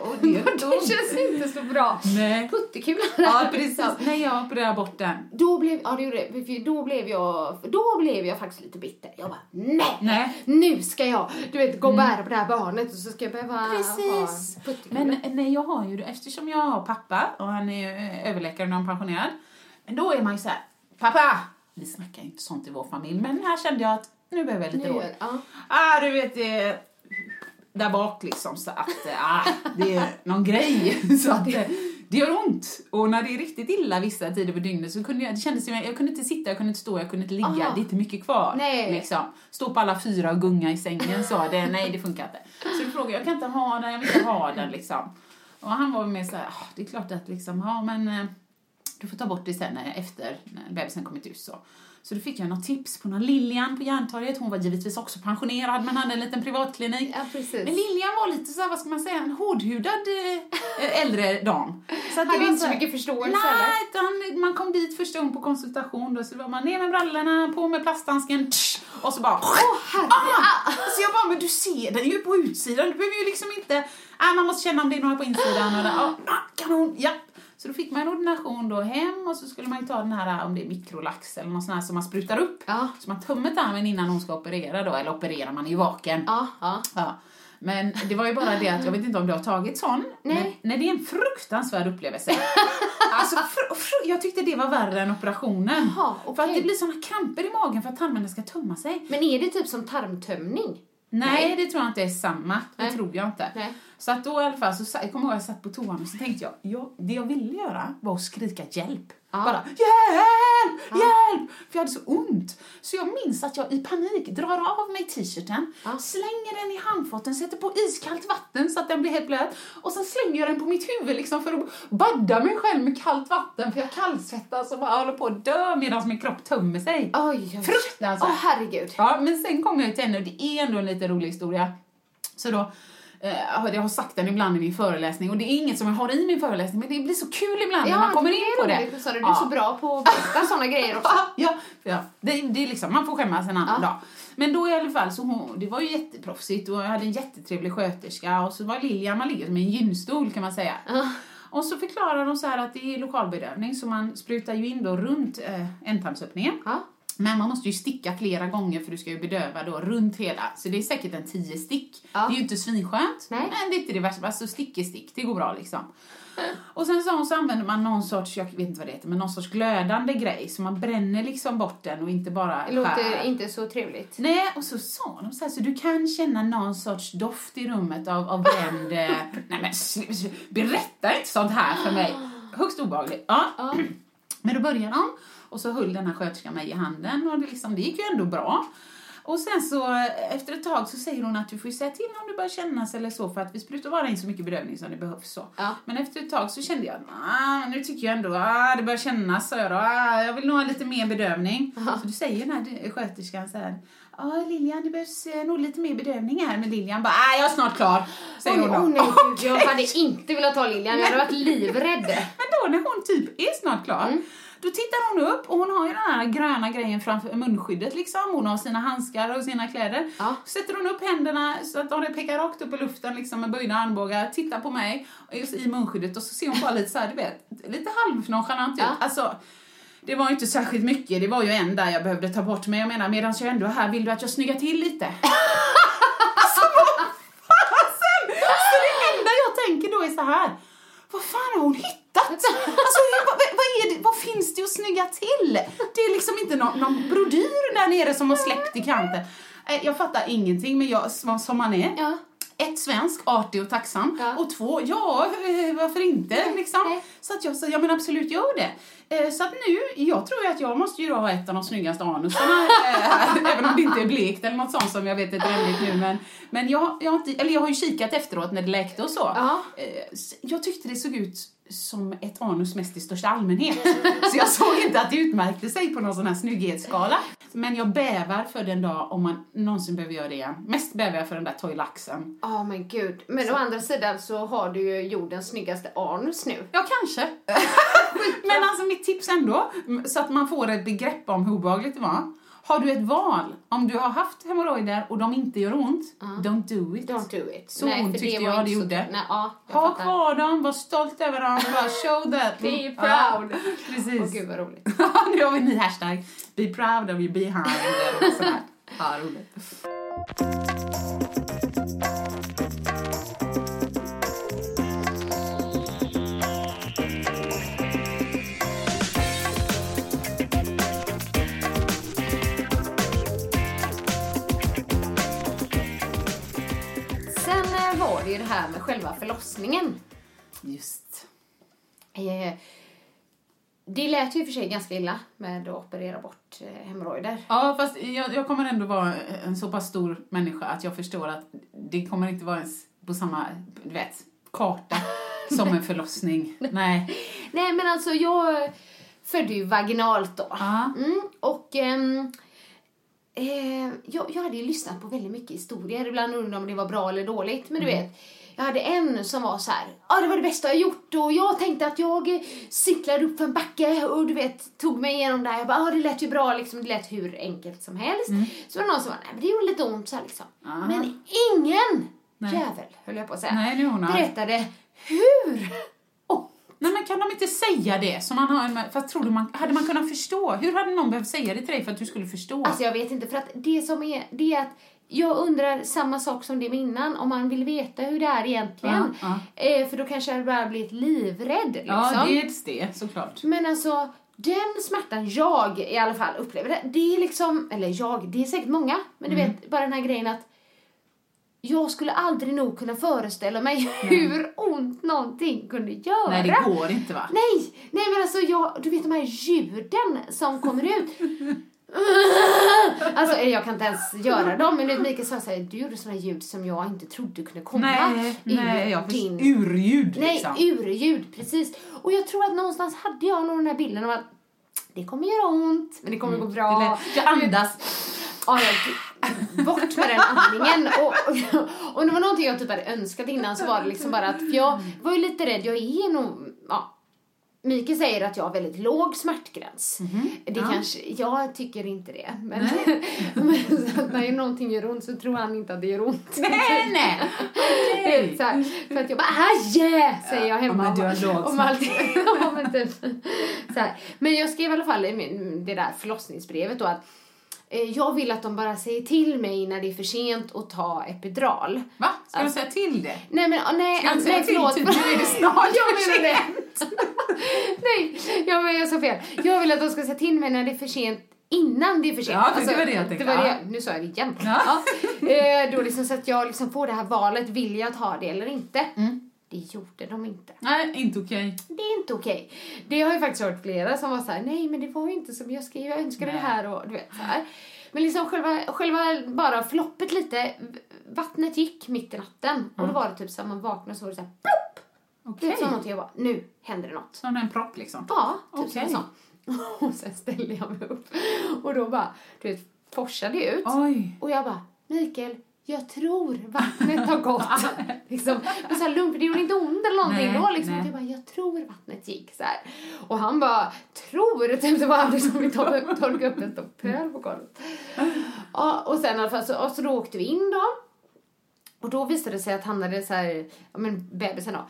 Speaker 3: och det
Speaker 2: det känns inte så bra.
Speaker 3: Nej.
Speaker 2: Puttekula
Speaker 3: Ja, precis. Nej, jag opererade bort den.
Speaker 2: Då blev, ja, det gjorde det. Då blev jag, då blev jag faktiskt lite bitter. Jag bara, nej!
Speaker 3: Nej.
Speaker 2: Nu ska jag, du vet, gå och bära på det här barnet och så ska jag behöva
Speaker 3: Precis.
Speaker 2: ha.
Speaker 3: Men nej, jag har ju eftersom jag har pappa och han är eh, överläkare när han är pensionerad. Då är man ju så här, pappa! Vi snackar ju inte sånt i vår familj, men här kände jag att nu behöver jag lite
Speaker 2: Nu,
Speaker 3: råd.
Speaker 2: ja.
Speaker 3: Ah, du vet, är där bak liksom så att ah, det är någon grej. Så att det, det gör ont. Och när det är riktigt illa vissa tider på dygnet så kunde jag, det kändes som jag, jag kunde inte sitta, jag kunde inte stå, jag kunde inte ligga.
Speaker 2: Aha.
Speaker 3: Det är inte mycket kvar.
Speaker 2: Nej.
Speaker 3: Liksom. Stå på alla fyra och gunga i sängen så, det, nej det funkar inte. Så då frågade jag, jag kan inte ha den, jag vill inte ha den liksom. Och han var mer så här, ah, det är klart att liksom, ja men eh, Du får ta bort det sen när- efter när bebisen kommit ut. Så. Så då fick jag något tips på någon Lilian på Järntorget. Hon var givetvis också pensionerad men hade en liten privatklinik.
Speaker 2: Ja.
Speaker 3: Men Lilian var lite så här, vad ska man säga, en hårdhudad eh, äldre dam. Så att det
Speaker 2: Hade
Speaker 3: var
Speaker 2: inte så mycket förståelse?
Speaker 3: Nej, utan man kom dit första gången på konsultation då, så var man ner med brallorna, på med plasthandsken, tsch, och så bara... ah! Så jag bara, men du ser den ju på utsidan, du behöver ju liksom inte... Nej, man måste känna om det är några på insidan. Och där, ah, ah, kanon, ja. Så då fick man en ordination då hem och så skulle man ju ta den här, om det är mikrolax eller något sånt här som man sprutar upp.
Speaker 2: Ja.
Speaker 3: Så man tömmer tarmen innan hon ska operera då, eller opererar man ju vaken.
Speaker 2: Ja, ja.
Speaker 3: Ja. Men det var ju bara det att jag vet inte om du har tagit sån.
Speaker 2: Nej.
Speaker 3: Men, nej, det är en fruktansvärd upplevelse. alltså, fr- fr- jag tyckte det var värre än operationen.
Speaker 2: Jaha,
Speaker 3: För
Speaker 2: okej.
Speaker 3: att det blir såna kramper i magen för att tarmarna ska tömma sig.
Speaker 2: Men är det typ som tarmtömning?
Speaker 3: Nej, det tror jag inte är samma. Det
Speaker 2: Nej.
Speaker 3: tror jag inte.
Speaker 2: Nej.
Speaker 3: Så att då i alla fall, så, jag kommer ihåg att jag satt på toan och så tänkte jag, ja, det jag ville göra var att skrika hjälp.
Speaker 2: Ja.
Speaker 3: Bara hjälp, hjälp! För jag hade så ont. Så jag minns att jag i panik drar av mig t-shirten,
Speaker 2: Ja.
Speaker 3: slänger den i handfaten, sätter på iskallt vatten så att den blir helt blöt och sen slänger jag den på mitt huvud liksom för att badda mig själv med kallt vatten för jag kallsvettas och bara håller på att dö medan min kropp tömmer sig.
Speaker 2: Oj, oj.
Speaker 3: Fruktansvärt.
Speaker 2: Åh, herregud.
Speaker 3: Ja, men sen kom jag ju till henne och det är ändå en lite rolig historia. Så då, jag har sagt den ibland i min föreläsning och det är inget som jag har i min föreläsning men det blir så kul ibland när man kommer in på det.
Speaker 2: roligt, Susanne. Du är så bra på att berätta såna grejer också.
Speaker 3: Ja, ja. Det, det är liksom, man får skämmas en annan
Speaker 2: Ja.
Speaker 3: dag. Men då i alla fall, så hon, det var ju jätteproffsigt och jag hade en jättetrevlig sköterska och så var Lilian, man ligger med en gynstol kan man säga.
Speaker 2: Ja.
Speaker 3: Och så förklarar de så här att det är lokalbedövning så man sprutar ju in då runt eh, ändtarmsöppningen.
Speaker 2: Ja.
Speaker 3: Men man måste ju sticka flera gånger för du ska ju bedöva då runt hela. Så det är säkert en tio stick.
Speaker 2: Ja.
Speaker 3: Det är ju inte svinskönt,
Speaker 2: Nej.
Speaker 3: men det är inte det värsta. Alltså stick är stick, det går bra liksom. Och sen så, så använder man någon sorts, jag vet inte vad det heter, men någon sorts glödande grej. Så man bränner liksom bort den och inte bara
Speaker 2: Det låter
Speaker 3: skär.
Speaker 2: inte så trevligt.
Speaker 3: Nej, och så sa de så här, så du kan känna någon sorts doft i rummet av, av bränd... eh, Nej men berätta inte sånt här för mig. Högst obehagligt. Ja.
Speaker 2: Ja.
Speaker 3: Men då började de och så höll den här sköterskan mig i handen och det, liksom, det gick ju ändå bra. Och sen så efter ett tag så säger hon att du får säga till om du börjar kännas eller så för att vi sprutar bara in så mycket bedövning som det behövs så.
Speaker 2: Ja.
Speaker 3: Men efter ett tag så kände jag att ah, nu tycker jag ändå ah, det börjar kännas så jag då. Ah, jag vill nog ha lite mer bedövning. Så du säger den här sköterskan så här Ja, ah, Lilian, det behövs eh, nog lite mer bedövning här. Men Lilian bara, ah, jag är snart klar. Säger
Speaker 2: Oj,
Speaker 3: hon då.
Speaker 2: nej, gud, jag hade inte velat ta Lilian. Jag hade varit livrädd.
Speaker 3: Men då när hon typ är snart klar,
Speaker 2: Mm.
Speaker 3: Då tittar hon upp och hon har ju den här gröna grejen framför munskyddet liksom. Hon har sina handskar och sina kläder.
Speaker 2: Ja.
Speaker 3: Sätter hon upp händerna så att de pekar rakt upp i luften liksom med böjda armbågar, tittar på mig i munskyddet och så ser hon bara lite så här, du vet, lite halvnonchalant ut.
Speaker 2: Ja.
Speaker 3: Alltså, det var ju inte särskilt mycket, det var ju en där jag behövde ta bort. Men jag menar, medan jag ändå är här, vill du att jag snyggar till lite? alltså vad fasen! Så det enda jag tänker då är så här. Vad fan har hon hittat? Alltså, vad, vad, det, vad finns det att snygga till? Det är liksom inte någon, någon brodyr där nere som har släppt i kanten. Eh, Jag fattar ingenting, men jag, som man är.
Speaker 2: Ja.
Speaker 3: Ett, svensk, artig och tacksam.
Speaker 2: Ja.
Speaker 3: Och två, ja, eh, varför inte?
Speaker 2: Nej,
Speaker 3: Liksom.
Speaker 2: nej.
Speaker 3: Så att jag sa, ja men absolut gör det. Eh, Så att nu, jag tror att jag måste ju då ha ett av de snyggaste anusarna även om det inte är blekt eller något sånt som jag vet är trendigt nu. Men, men jag, jag, har inte, eller jag har ju kikat efteråt när det läkte och så.
Speaker 2: Ja.
Speaker 3: Jag tyckte det såg ut som ett anus mest i största allmänhet. Så jag såg inte att det utmärkte sig på någon sån här snygghetsskala. Men jag bävar för den dag om man någonsin behöver göra det igen. Mest bävar jag för den där toylaxen.
Speaker 2: Ja men gud. Men å andra sidan så har du ju jordens snyggaste anus nu.
Speaker 3: Ja, kanske. Men alltså mitt tips ändå, så att man får ett begrepp om hur obehagligt det var. Har du ett val, om du har haft hemorrojder och de inte gör ont, don't do it.
Speaker 2: Don't do it.
Speaker 3: Så ont
Speaker 2: för
Speaker 3: tyckte jag det gjorde.
Speaker 2: Nej, ja, jag
Speaker 3: Ha
Speaker 2: fattar.
Speaker 3: kvar dem, var stolt över dem, bara show that.
Speaker 2: Be
Speaker 3: Ja,
Speaker 2: proud.
Speaker 3: precis.
Speaker 2: Åh gud vad roligt.
Speaker 3: nu har vi en ny hashtag. Be proud of your behind. sådär. Ja, roligt.
Speaker 2: Förlossningen.
Speaker 3: Just.
Speaker 2: Eh, Det lät ju i och för sig ganska illa med att operera bort eh, hemorrojder.
Speaker 3: Ja, fast jag, jag kommer ändå vara en så pass stor människa att jag förstår att det kommer inte vara ens på samma, du vet, karta. som en förlossning. Nej.
Speaker 2: Nej men alltså jag födde ju vaginalt då.
Speaker 3: Ja.
Speaker 2: Mm, och ehm, eh, jag, jag hade ju lyssnat på väldigt mycket historier. Ibland undrade om det var bra eller dåligt. Men du
Speaker 3: Mm.
Speaker 2: vet, jag hade en som var så här, ja det var det bästa jag gjort och jag tänkte att jag eh, cyklade upp för en backe och du vet, tog mig igenom där. Jag bara, ja det lät ju bra liksom, det lät hur enkelt som helst. Så var det någon som var, nej men det gjorde lite ont så här liksom.
Speaker 3: Mm. Aha.
Speaker 2: Men ingen
Speaker 3: Nej.
Speaker 2: jävel, höll jag på att säga,
Speaker 3: Nej, det han.
Speaker 2: berättade hur
Speaker 3: Nej, men kan de inte säga det? Som man har fast tror du man, hade man kunnat förstå? Hur hade någon behövt säga det till dig för att du skulle förstå?
Speaker 2: Alltså jag vet inte, för att det som är, det är att jag undrar samma sak som det med innan, om man vill veta hur det är egentligen.
Speaker 3: Ja,
Speaker 2: Eh, för då kanske jag bara blivit livrädd liksom.
Speaker 3: ja, det, såklart.
Speaker 2: Men alltså, den smärtan jag i alla fall upplever, det, det är liksom, eller jag, det är säkert många, men
Speaker 3: Mm.
Speaker 2: du vet, bara den här grejen att jag skulle aldrig nog kunna föreställa mig hur ont någonting kunde göra.
Speaker 3: Nej, det går inte va?
Speaker 2: Nej, nej men alltså jag, du vet de här ljuden som kommer ut. Alltså jag kan inte ens göra dem, men Mikael sa såhär, du gjorde sådana ljud som jag inte trodde kunde komma
Speaker 3: Nej,
Speaker 2: ur
Speaker 3: nej, jag
Speaker 2: din...
Speaker 3: Urljud
Speaker 2: Nej,
Speaker 3: liksom.
Speaker 2: urljud, precis. Och jag tror att någonstans hade jag nog den här bilden av att det kommer göra ont, men det kommer gå bra.
Speaker 3: Mm. Det lät- Jag andas.
Speaker 2: Ja, jag, bort med den andningen. Och, och, och det var någonting jag typ hade önskat innan så var det liksom bara att, för jag var ju lite rädd, jag är nog, ja, Mikael säger att jag har väldigt låg smärtgräns. Det
Speaker 3: Ja.
Speaker 2: kanske, jag tycker inte det. Men, men så att när någonting gör ont så tror han inte att det gör ont.
Speaker 3: Nej, nej.
Speaker 2: Är så här, för att jag bara aj! säger jag hemma.
Speaker 3: Ja, men du har låg
Speaker 2: om ja, men, typ. så här. men jag skrev i alla fall i min, det där förlossningsbrevet då att jag vill att de bara säger till mig när det är för sent att ta epidural.
Speaker 3: Va? Ska du säga till det?
Speaker 2: Nej men ah, nej,
Speaker 3: Ska säga
Speaker 2: nej
Speaker 3: till
Speaker 2: förlåt.
Speaker 3: typ, nu är det snart
Speaker 2: jag menar det. nej, jag menar jag sa fel. Jag vill att de ska säga till mig när det är för sent innan det är för sent.
Speaker 3: Ja, det var det jag tänkte.
Speaker 2: Det var det, nu sa jag det igen.
Speaker 3: Ja.
Speaker 2: Ja. Eh, då liksom så att jag liksom får det här valet, vill jag ta det eller inte?
Speaker 3: Mm.
Speaker 2: Det gjorde de inte.
Speaker 3: Nej, inte okej.
Speaker 2: Det är inte okej. Det har ju faktiskt hört flera som var så här: nej men det var ju inte som jag skrev, jag önskade
Speaker 3: Nej.
Speaker 2: det här och du vet så här. Men liksom själva, själva bara förloppet lite, vattnet gick mitt i natten och då var det typ så att man vaknade och så var det så här, plopp!
Speaker 3: Okej.
Speaker 2: Det var någonting jag bara, nu händer det något.
Speaker 3: Som en propp liksom.
Speaker 2: Ja, typ
Speaker 3: Okej.
Speaker 2: som. Och sen ställde jag mig upp och då bara, du vet, forsade ut.
Speaker 3: Oj.
Speaker 2: Och jag bara, Mikael, jag tror vattnet har gått. liksom, men så här lugnt, för det gjorde inte ont eller någonting
Speaker 3: Nej,
Speaker 2: då. Liksom.
Speaker 3: nej.
Speaker 2: Jag bara, jag tror vattnet gick så här. Och han bara, tror? Typ, det var aldrig som vi tor- torkade upp en stor pöl på golvet. Ja, och sen i alla fall, så, och så då åkte vi in då. Och då visade det sig att han hade så här, ja men bebisen då,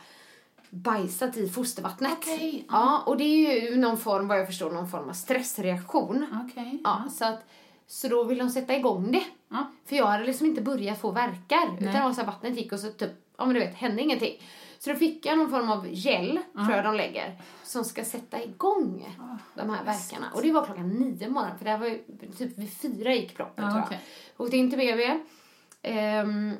Speaker 2: bajsat i fostervattnet.
Speaker 3: Okej,
Speaker 2: Ja, och det är ju någon form, vad jag förstår, någon form av stressreaktion.
Speaker 3: Okej.
Speaker 2: Ja, så att så då vill de sätta igång det.
Speaker 3: Ja.
Speaker 2: För jag hade liksom inte börjat få verkar.
Speaker 3: Nej.
Speaker 2: Utan det var vattnet gick och så typ, ja men du vet, hände ingenting. Så då fick jag någon form av gel, tror jag de lägger, som ska sätta igång de här verkarna. Och det var klockan nio på morgonen, för det var ju typ vid fyra gick proppen
Speaker 3: Ja,
Speaker 2: tror jag.
Speaker 3: okej.
Speaker 2: Åkte in till BB. Ehm,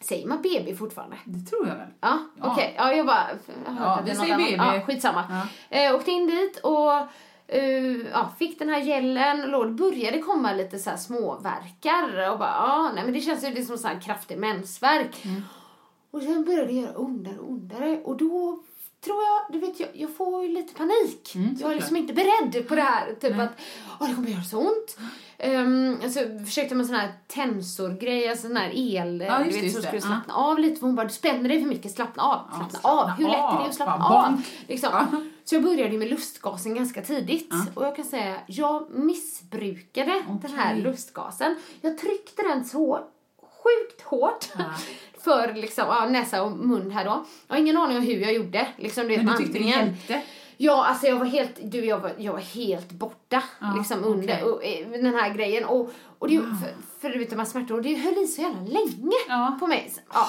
Speaker 2: säger man BB fortfarande?
Speaker 3: Det tror jag väl.
Speaker 2: Ja,
Speaker 3: Ja.
Speaker 2: okej. Ja, jag bara... Jag
Speaker 3: Ja, vi säger. BB.
Speaker 2: Ja, skitsamma.
Speaker 3: Ja.
Speaker 2: Eh, åkte in dit och eh, ja, fick den här gelen. Och började komma lite så här småverkar. Och bara, ja, nej men det känns ju det som så här kraftig mensvärk.
Speaker 3: Mm.
Speaker 2: Och sen började det göra ondare och ondare. Och då tror jag, du vet, jag, jag får lite panik.
Speaker 3: Mm,
Speaker 2: jag är liksom inte beredd på det här. Typ
Speaker 3: Nej.
Speaker 2: att, åh det kommer göra så ont. Um, alltså, försökte med sån här tensorgrej, alltså sån här el,
Speaker 3: Ja,
Speaker 2: du vet,
Speaker 3: det,
Speaker 2: som
Speaker 3: det.
Speaker 2: skulle
Speaker 3: Ja.
Speaker 2: slappna av lite. För hon bara, du spänner dig för mycket, slappna av.
Speaker 3: Ja,
Speaker 2: Slappna
Speaker 3: slappna
Speaker 2: av. Hur lätt är det att slappna av?
Speaker 3: bonk.
Speaker 2: Liksom. Så jag började med lustgasen ganska tidigt. Och jag kan säga, jag missbrukade den här lustgasen. Jag tryckte den så sjukt hårt.
Speaker 3: Ja.
Speaker 2: För liksom, ja, näsa och mun här då. Jag har ingen aning om hur jag gjorde. Liksom, du vet,
Speaker 3: Men du tyckte det hjälpte?
Speaker 2: Ja, alltså jag var helt, du, jag var, jag var helt borta
Speaker 3: Ja,
Speaker 2: liksom under
Speaker 3: okej.
Speaker 2: och, eh, den här grejen. Och, och det, för, för du vet de här smärtor, och det höll i så jävla länge
Speaker 3: Ja.
Speaker 2: på mig. Så, ja.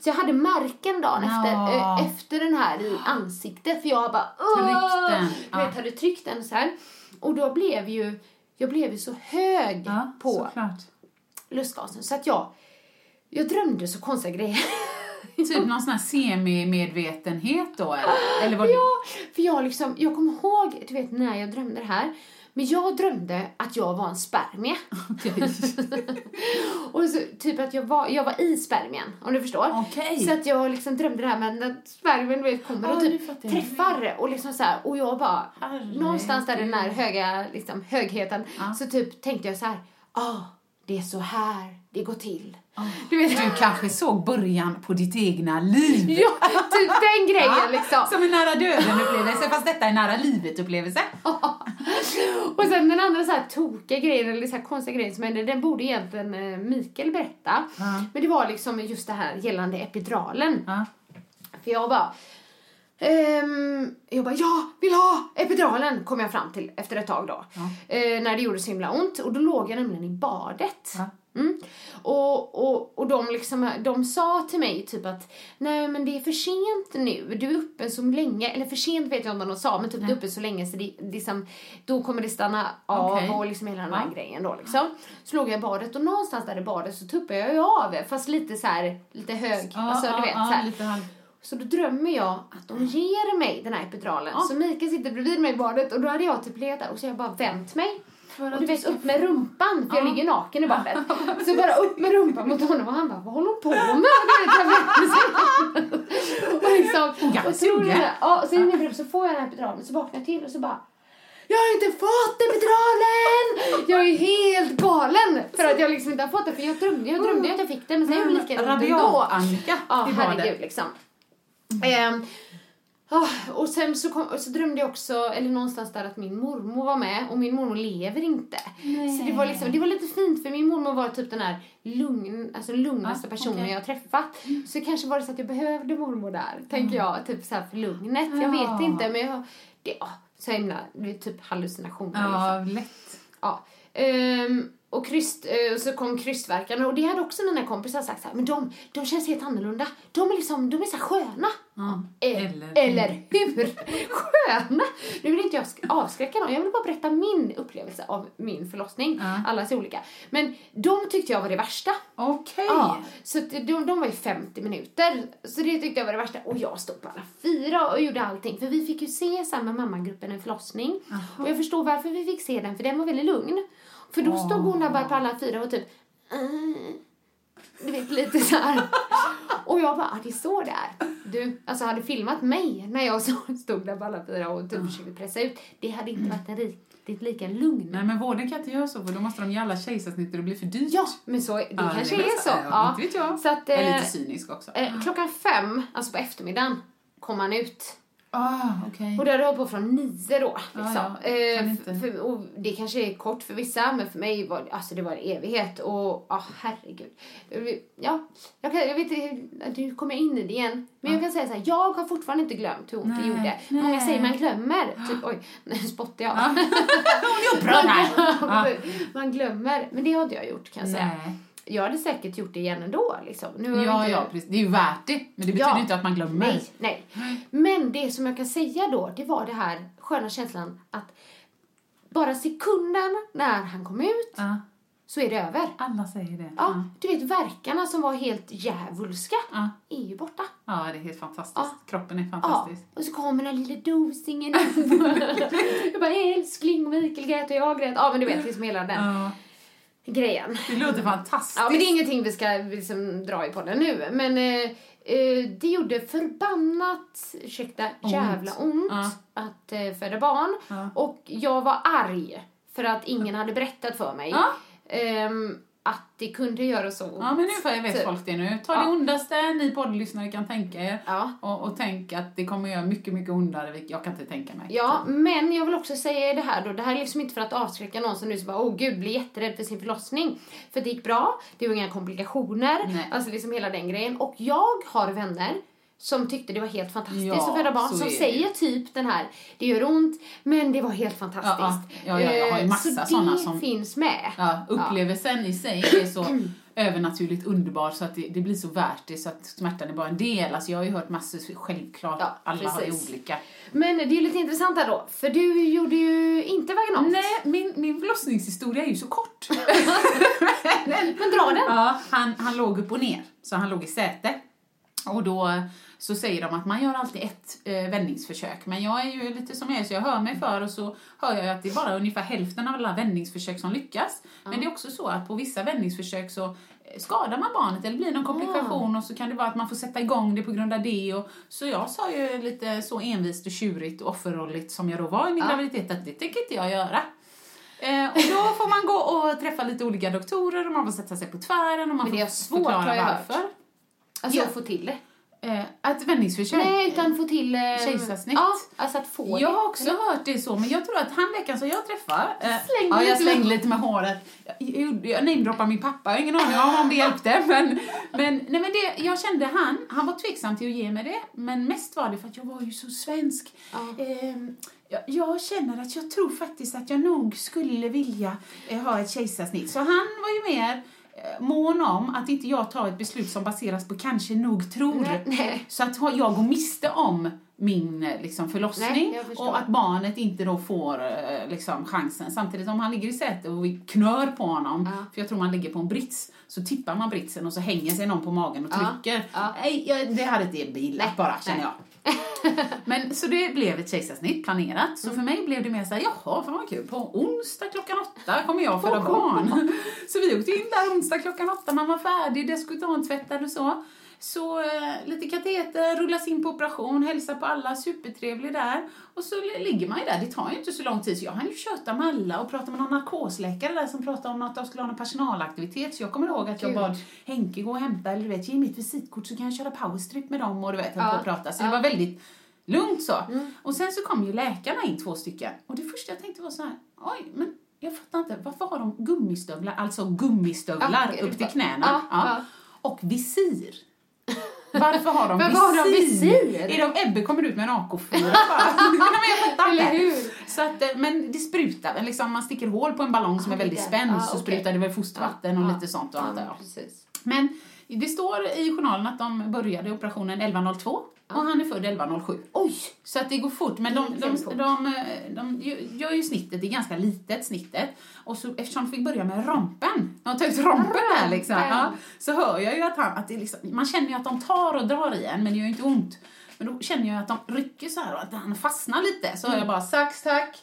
Speaker 2: så jag hade märken dagen
Speaker 3: Ja.
Speaker 2: efter, eh, efter den här i ansiktet. För jag bara
Speaker 3: Tryckt den.
Speaker 2: Du vet, hade tryckt den så här. Och då blev ju, jag blev ju så hög på
Speaker 3: såklart.
Speaker 2: lustgasen så att jag, jag drömde så konstiga grejer.
Speaker 3: Typ någon sån här semi-medvetenhet då eller? Eller var det...
Speaker 2: Ja, för jag liksom, jag kommer ihåg, du vet när jag drömde det här, Men jag drömde att jag var en spermie. och så, typ att jag var, jag var i spermien, om du förstår.
Speaker 3: Okej.
Speaker 2: Så att jag liksom drömde det här med att spermien vet, kommer
Speaker 3: Ja,
Speaker 2: och typ träffar och liksom så här, och jag bara,
Speaker 3: Herregud.
Speaker 2: någonstans där i den här höga liksom, högheten,
Speaker 3: Ja.
Speaker 2: så typ tänkte jag så här, ah, det är så här det går till. Du vet,
Speaker 3: Du kanske såg början på ditt egna liv.
Speaker 2: ja, typ den grejen liksom.
Speaker 3: Som en nära döden-upplevelse, fast detta är nära livet-upplevelse.
Speaker 2: Och sen den andra så här tokiga grejen, eller så här konstiga grejen som hände, den borde egentligen eh, Mikael berätta.
Speaker 3: Ja.
Speaker 2: Men det var liksom just det här gällande epiduralen.
Speaker 3: Ja.
Speaker 2: För jag bara... ehm, jag bara, jag vill ha epiduralen, kom jag fram till efter ett tag då. Eh, när det gjorde så himla ont. Och då låg jag nämligen i badet. Mm. Och, och, och de, liksom, de sa till mig typ att nej men det är för sent nu, du är uppe så länge, eller för sent vet jag inte om de sa, men typ du är uppe så länge så det, det liksom, då kommer det stanna av
Speaker 3: Okej.
Speaker 2: och liksom hela den här
Speaker 3: Ja.
Speaker 2: grejen då liksom. Så låg jag i badet och någonstans där i badet så tuppade jag ju av, fast lite så här, lite hög, alltså du vet så här.
Speaker 3: lite halv...
Speaker 2: Så då drömmer jag att de ger mig den här epiduralen. Så Mikael sitter bredvid mig i badet och då hade jag typ legat där och så har jag bara vänt mig.
Speaker 3: För
Speaker 2: Och du vet upp med rumpan, för jag ligger naken i badet. Så bara upp med rumpan mot honom och han bara, vad håller hon på med? Du jag. Och liksom, och så, jag ja, och i det, så får jag den här epiduralen så vaknar jag till och så bara jag har inte fått epiduralen! Jag är helt galen för att jag liksom inte har fått det. För jag drömde, jag drömde att jag fick den men sen gjorde det lika ont ändå.
Speaker 3: Rabiat-Annika
Speaker 2: Ja, herregud liksom. Ehm, ah, och sen så, kom, så drömde jag också, eller någonstans där att min mormor var med och min mormor lever inte. Så det var, liksom, det var lite fint för min mormor var typ den här lugn, alltså lugnaste
Speaker 3: Ah,
Speaker 2: personen
Speaker 3: okej.
Speaker 2: jag har träffat. Så kanske var det så att jag behövde mormor där, tänker jag. Typ så här för lugnet. Jag
Speaker 3: Ja.
Speaker 2: vet inte men jag, det, ah, så himla, det är typ hallucinationer liksom.
Speaker 3: Ja, lätt.
Speaker 2: Ja. Ehm, och kryst, eh, så kom krystvärkarna och det hade också mina kompisar sagt så här, men de, de känns helt annorlunda. De är liksom, de är så sköna.
Speaker 3: Ja. Eller-
Speaker 2: eller hur? Sköna! Nu vill inte jag sk- avskräcka någon, jag vill bara berätta min upplevelse av min förlossning.
Speaker 3: Ja.
Speaker 2: Allas är olika. Men de tyckte jag var det värsta.
Speaker 3: Okej.
Speaker 2: Ja, så de, de var ju 50 minuter. Så det tyckte jag var det värsta. Och jag stod på alla fyra och gjorde allting. För vi fick ju se med mammagruppen en förlossning. Och jag förstår varför vi fick se den, för den var väldigt lugn. För då stod hon där bara på alla fyra och typ... "Mm." Du vet, lite så här. Och jag bara, ah, det är så det är. Du, alltså hade filmat mig när jag stod där på alla fyra och typ försökte pressa ut. Det hade inte varit en riktigt lika lugn.
Speaker 3: Nej, men vården kan inte göra så, för då måste de ge alla kejsarsnitt och det blir för dyrt.
Speaker 2: Ja, men så, det
Speaker 3: Ja,
Speaker 2: kanske
Speaker 3: det
Speaker 2: är så.
Speaker 3: Ja, inte vet jag.
Speaker 2: Så att,
Speaker 3: Jag är
Speaker 2: eh,
Speaker 3: lite cynisk också.
Speaker 2: Eh, klockan fem, alltså på eftermiddagen, kom han ut.
Speaker 3: Ah, okej.
Speaker 2: Och det hade hållit på från nio då.
Speaker 3: Ja,
Speaker 2: Liksom.
Speaker 3: ja,
Speaker 2: Eh, för, och det kanske är kort för vissa, men för mig var alltså, det var en evighet. Och ja, herregud. Ja, jag, kan, jag vet inte, nu kommer jag in i det igen. Men jag kan säga så här, jag har fortfarande inte glömt hur ont det gjorde.
Speaker 3: nej.
Speaker 2: Många säger man glömmer. Typ, oj, nu spottar jag.
Speaker 3: Här. Ja.
Speaker 2: man glömmer, men det har inte jag gjort kan jag säga.
Speaker 3: Nej.
Speaker 2: Jag hade säkert gjort det igen ändå. Liksom. Nu
Speaker 3: Ja,
Speaker 2: inte-
Speaker 3: ja, precis. Det är ju värt det. Men det betyder
Speaker 2: Ja.
Speaker 3: inte att man glömmer.
Speaker 2: Nej, nej. Men det som jag kan säga då, det var det här sköna känslan att bara sekunden när han kom ut
Speaker 3: Ja,
Speaker 2: så är det över.
Speaker 3: alla säger det.
Speaker 2: Ja, du vet verkarna som var helt djävulska
Speaker 3: Ja.
Speaker 2: är ju borta.
Speaker 3: ja, det är helt fantastiskt. Kroppen är fantastisk.
Speaker 2: och så kommer den lilla dosingen Jag bara älskling och Mikael grät och jag grät. Ja men du vet liksom hela den
Speaker 3: Ja,
Speaker 2: grejen.
Speaker 3: det låter fantastiskt.
Speaker 2: Ja men det är ingenting vi ska liksom dra i på den nu. Men eh, eh, det gjorde förbannat, ursäkta,
Speaker 3: Ont.
Speaker 2: jävla ont
Speaker 3: Ja.
Speaker 2: att eh, föda barn.
Speaker 3: Ja.
Speaker 2: Och jag var arg för att ingen hade berättat för mig
Speaker 3: Ja.
Speaker 2: att det kunde göra så ont.
Speaker 3: Ja, men ungefär vet
Speaker 2: Typ.
Speaker 3: folk det nu. Ta
Speaker 2: Ja.
Speaker 3: det ondaste ni poddlyssnare kan tänka er.
Speaker 2: Ja.
Speaker 3: Och, och tänk att det kommer göra mycket, mycket ondare. vilket Jag kan inte tänka mig.
Speaker 2: Ja, men jag vill också säga det här då. Det här är liksom inte för att avskräcka någon som nu så bara, åh gud, blir jätterädd för sin förlossning. För det gick bra, det var inga komplikationer,
Speaker 3: Nej.
Speaker 2: alltså liksom hela den grejen. Och jag har vänner som tyckte det var helt fantastiskt
Speaker 3: Ja,
Speaker 2: att föda barn, som säger typ den här, det gör ont, men det var helt fantastiskt.
Speaker 3: Ja, ja, ja, jag har ju
Speaker 2: Eh,
Speaker 3: massa
Speaker 2: så det
Speaker 3: såna som-
Speaker 2: finns med.
Speaker 3: Ja, upplevelsen i sig är så övernaturligt underbar så att det, det blir så värt det så att smärtan är bara en del. Alltså jag har ju hört massor, självklart,
Speaker 2: Ja,
Speaker 3: alla har ju olika.
Speaker 2: Men det är ju lite intressant här då, för du gjorde ju inte vaginalt.
Speaker 3: Nej, min, min förlossningshistoria är ju så kort.
Speaker 2: Men dra den.
Speaker 3: Ja, han, han låg upp och ner, så han låg i säte. Och då så säger de att man gör alltid ett eh, vändningsförsök. Men jag är ju lite som jag är så jag hör mig för och så hör jag att det är bara ungefär hälften av alla vändningsförsök som lyckas. Men det är också så att på vissa vändningsförsök så eh, skadar man barnet eller blir någon komplikation och så kan det vara att man får sätta igång det på grund av det. Och, så jag sa ju lite så envist och tjurigt och offerrolligt som jag då var i min graviditet att det tänker inte jag göra. Eh, och då får man gå och träffa lite olika doktorer och man får sätta sig på tvären och man
Speaker 2: Men
Speaker 3: får förklara varför.
Speaker 2: Alltså
Speaker 3: Ja.
Speaker 2: att få till det.
Speaker 3: Eh, ett vändningsförsök.
Speaker 2: Nej, utan få till... Eh,
Speaker 3: Kejsarsnitt.
Speaker 2: Ja, alltså att få
Speaker 3: Jag har också hört det så, men jag tror att han läkaren som jag träffar... Eh,
Speaker 2: Slängde
Speaker 3: ja, jag slängde lite med håret. Jag, namedroppar min pappa, jag har ingen aning om om det hjälpte. Men, men, nej, men det, jag kände han, han var tveksam till att ge mig det, men mest var det för att jag var ju så svensk.
Speaker 2: Ja.
Speaker 3: Ehm, jag, jag känner att jag tror faktiskt att jag nog skulle vilja eh, ha ett kejsarsnitt. Så han var ju mer eh, mån om att inte jag tar ett beslut som baseras på kanske, nog, tror.
Speaker 2: Nej, nej.
Speaker 3: Så att jag går miste om min eh, liksom,
Speaker 2: Nej,
Speaker 3: förlossning
Speaker 2: förstår.
Speaker 3: och att barnet inte då får eh, liksom, chansen. Samtidigt om han ligger i sätet och vi knör på honom,
Speaker 2: Ja.
Speaker 3: för jag tror man ligger på en brits, så tippar man britsen och så hänger sig någon på magen och
Speaker 2: Ja.
Speaker 3: trycker.
Speaker 2: Ja.
Speaker 3: Nej, jag, det hade inte
Speaker 2: Nej,
Speaker 3: bara känner
Speaker 2: nej.
Speaker 3: jag. Men så det blev ett kejsarsnitt planerat.
Speaker 2: Mm.
Speaker 3: Så för mig blev det mer så här, jaha, fan vad kul. På onsdag klockan åtta kommer jag föda barn. Så vi åkte in där onsdag klockan åtta, man var färdig, deskutanttvättad och så. Så eh, lite kateter, rullas in på operation, hälsa på alla, supertrevlig där. Och så li- ligger man ju där, det tar ju inte så lång tid så jag hann ju köta med alla och prata med någon narkosläkare där som pratade om att de skulle ha någon personalaktivitet. Så jag kommer ihåg att jag
Speaker 2: Gud.
Speaker 3: bad Henke gå och hämta, eller du vet, ge mitt visitkort så kan jag köra powerstrip med dem och du vet,
Speaker 2: Ja.
Speaker 3: och prata. Så
Speaker 2: Ja.
Speaker 3: det var väldigt lugnt så.
Speaker 2: Mm.
Speaker 3: Och sen så kom ju läkarna in, två stycken. Och det första jag tänkte var så här, oj, men jag fattar inte, varför har de gummistövlar, alltså gummistövlar
Speaker 2: Ja,
Speaker 3: upp till knäna?
Speaker 2: Ja.
Speaker 3: Och visir. Varför har de
Speaker 2: Varför har de visir?
Speaker 3: Är de Ebbe kommer ut med en AK4 bara? Så att, eh, men det sprutar liksom, man sticker hål på en ballong som
Speaker 2: Ah,
Speaker 3: är väldigt
Speaker 2: det
Speaker 3: spänd
Speaker 2: Ah,
Speaker 3: så
Speaker 2: okej.
Speaker 3: sprutar det väl fostervatten och
Speaker 2: Ja,
Speaker 3: lite sånt och
Speaker 2: ja,
Speaker 3: allt ja. Men det står i journalen att de började operationen 11.02 och han är född 11.07.
Speaker 2: Oj!
Speaker 3: Så att det går fort, men de,
Speaker 2: Mm,
Speaker 3: de, de,
Speaker 2: fort.
Speaker 3: de, de gör ju snittet, det är ganska litet snittet. Och så, eftersom de fick börja med rompen, de tar ut rompen där liksom, ja, så hör jag ju att, han, att det liksom, man känner ju att de tar och drar i en, men det gör ju inte ont. Men då känner jag att de rycker så här och att han fastnar lite. Så hör jag bara sax tack.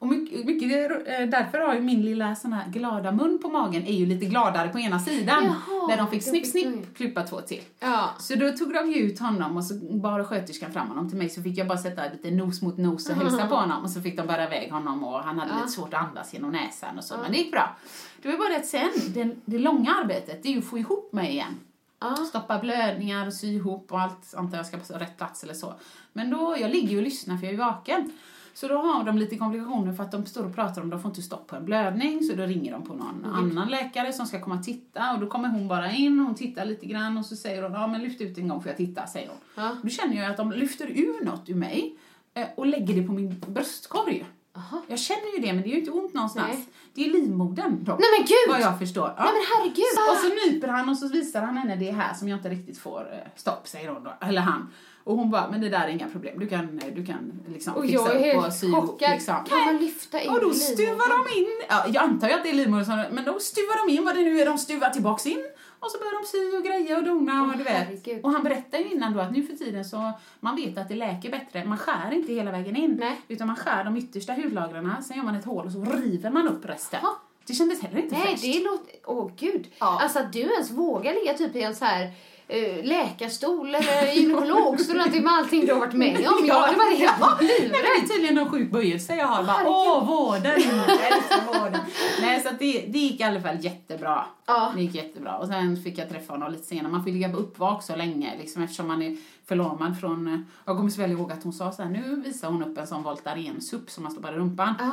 Speaker 3: Och mycket, mycket eh, därför har ju min lilla sån här glada mun på magen är ju lite gladare på ena sidan.
Speaker 2: Jaha,
Speaker 3: där de fick snipp snipp klippa två till.
Speaker 2: Ja.
Speaker 3: Så då tog de ju ut honom och så bar sköterskan fram honom till mig så fick jag bara sätta lite nos mot nos och hälsa på honom och så fick de bära iväg honom och han hade
Speaker 2: Ja.
Speaker 3: lite svårt att andas genom näsan och så men det gick bra. Det var bara det att sen, det, det långa arbetet det är ju att få ihop mig igen.
Speaker 2: Ja.
Speaker 3: Stoppa blödningar och sy ihop och allt, antar jag ska på rätt plats eller så. Men då, jag ligger ju och lyssnar för jag är vaken. Så då har de lite komplikationer för att de står och pratar om de får inte stopp på en blödning så då ringer de på någon annan läkare som ska komma och titta och då kommer hon bara in och hon tittar lite grann och så säger hon ja men lyft ut en gång för jag titta säger hon.
Speaker 2: Ja.
Speaker 3: Då känner jag att de lyfter ur något ur mig eh, och lägger det på min bröstkorg.
Speaker 2: Aha.
Speaker 3: Jag känner ju det men det är ju inte ont någonstans.
Speaker 2: Nej.
Speaker 3: Det är livmodern dock.
Speaker 2: Nej men gud!
Speaker 3: Vad jag förstår. Ja.
Speaker 2: Nej men herregud!
Speaker 3: Och så nyper han och så visar han henne det här som jag inte riktigt får eh, stopp, säger hon då. Eller han. Och hon bara, men det där är inga problem. Du kan, du kan liksom
Speaker 2: och
Speaker 3: fixa
Speaker 2: jag är
Speaker 3: upp och sy
Speaker 2: helt
Speaker 3: ihop.
Speaker 2: chockad.
Speaker 3: Liksom.
Speaker 2: Kan man lyfta in
Speaker 3: Och då stuvar de in, ja, jag antar ju att det är livmodern men då stuvar de in vad det nu är de stuvar tillbaks in. Och så börjar de sy och greja och dona och du vet.
Speaker 2: herregud.
Speaker 3: Och han berättar ju innan då att nu för tiden så, man vet att det läker bättre. Man skär inte hela vägen in.
Speaker 2: Nej.
Speaker 3: Utan man skär de yttersta hudlagren, sen gör man ett hål och så river man upp resten.
Speaker 2: Ja.
Speaker 3: Det kändes heller inte
Speaker 2: Nej,
Speaker 3: fräscht.
Speaker 2: det låter... Åh gud.
Speaker 3: Ja.
Speaker 2: Alltså att du ens vågar ligga typ i en så här eh, läkarstol eller gynekologstol eller någonting med allting du har varit med om. Jag hade varit helt
Speaker 3: men det
Speaker 2: livrädd.
Speaker 3: är tydligen någon sjuk böjelse jag har. Bara. Åh, vården! Jag älskar vården. Nej, så det, det gick i alla fall jättebra.
Speaker 2: Ja.
Speaker 3: Det gick jättebra. Och sen fick jag träffa honom lite senare. Man får ligga på uppvak så länge liksom, eftersom man är förlamad från... eh, Jag kommer så väl ihåg att hon sa så här, nu visar hon upp en sån Voltaren-supp som man stoppar i rumpan.
Speaker 2: Ja.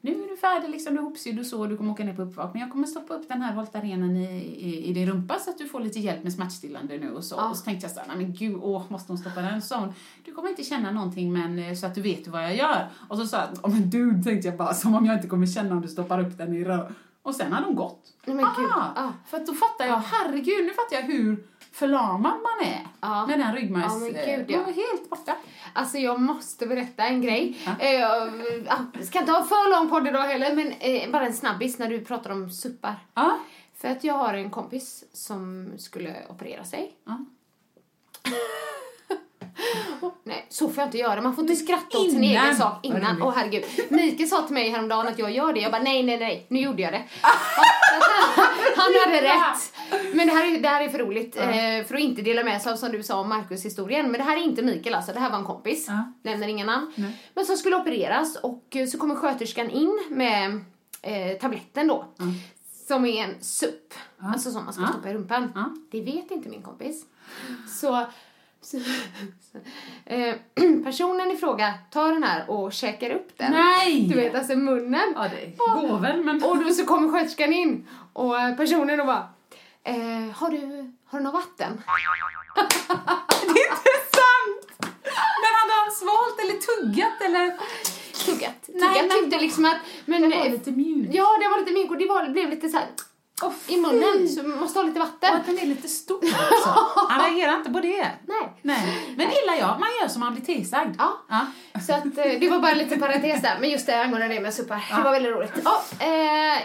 Speaker 3: Nu är du färdig, liksom, du är ihopsydd och så, du kommer åka ner på uppvak. Men jag kommer stoppa upp den här Voltarenen i, i, i din rumpa så att du får lite hjälp med smärtstillande nu och så.
Speaker 2: Ja.
Speaker 3: Och så tänkte jag så här, nej men gud, åh, måste hon stoppa den? Så hon, du kommer inte känna någonting men eh, så att du vet vad jag gör. Och så sa jag, åh men du, tänkte jag bara, som om jag inte kommer känna om du stoppar upp den i rör. Och sen hade hon gått.
Speaker 2: Nej men.
Speaker 3: Aha,
Speaker 2: Ja.
Speaker 3: För att då fattar jag, herregud, nu fattar jag hur förlamad man är.
Speaker 2: Ja.
Speaker 3: Med den ryggmärgs...
Speaker 2: Ja, men gud, ja.
Speaker 3: man helt borta.
Speaker 2: Alltså jag måste berätta en grej.
Speaker 3: Ja.
Speaker 2: Eh, jag ska inte ha för lång podd idag heller men eh, bara en snabbis när du pratar om suppar.
Speaker 3: Ja.
Speaker 2: För att jag har en kompis som skulle operera sig.
Speaker 3: Ja.
Speaker 2: Nej, så får jag inte göra. Man får inte skratta åt sin
Speaker 3: Innan.
Speaker 2: egen sak innan. Åh herregud. Mikael sa till mig häromdagen att jag gör det. Jag bara nej, nej, nej. Nu gjorde jag det. Han hade rätt. Men det här är, det här är för roligt. Eh, för att inte dela med sig av som du sa om Markus historien. Men det här är inte Mikael alltså. Det här var en kompis.
Speaker 3: Ja.
Speaker 2: Nämner inga namn. Men som skulle opereras och eh, så kommer sköterskan in med eh, tabletten då. Som är en SUP. Alltså som man ska stoppa i rumpan. Det vet inte min kompis. Så eh, personen i fråga tar den här och käkar upp den.
Speaker 3: Nej!
Speaker 2: Du vet, alltså munnen.
Speaker 3: Ja, det går väl, men...
Speaker 2: Och då så kommer sköterskan in och eh, personen då bara eh, har, du, har du något vatten?
Speaker 3: Det är inte sant! Men hade han svalt eller tuggat eller?
Speaker 2: Tuggat.
Speaker 3: Nej,
Speaker 2: Tuggat
Speaker 3: men-
Speaker 2: liksom att... Men,
Speaker 3: Det var lite mjuk.
Speaker 2: Ja, det var lite mjuk och det var, blev lite så här
Speaker 3: Åh,
Speaker 2: i munnen. Så man måste ha lite
Speaker 3: Och
Speaker 2: vatten.
Speaker 3: att den är lite stor också. Han reagerar inte på det.
Speaker 2: Nej.
Speaker 3: Nej. Men gillar jag. Man gör som man blir tillsagd.
Speaker 2: Ja.
Speaker 3: Ja.
Speaker 2: Så att eh, det var bara en liten parentes där. Men just det angående det med suppar. Det var väldigt roligt. Ja, eh,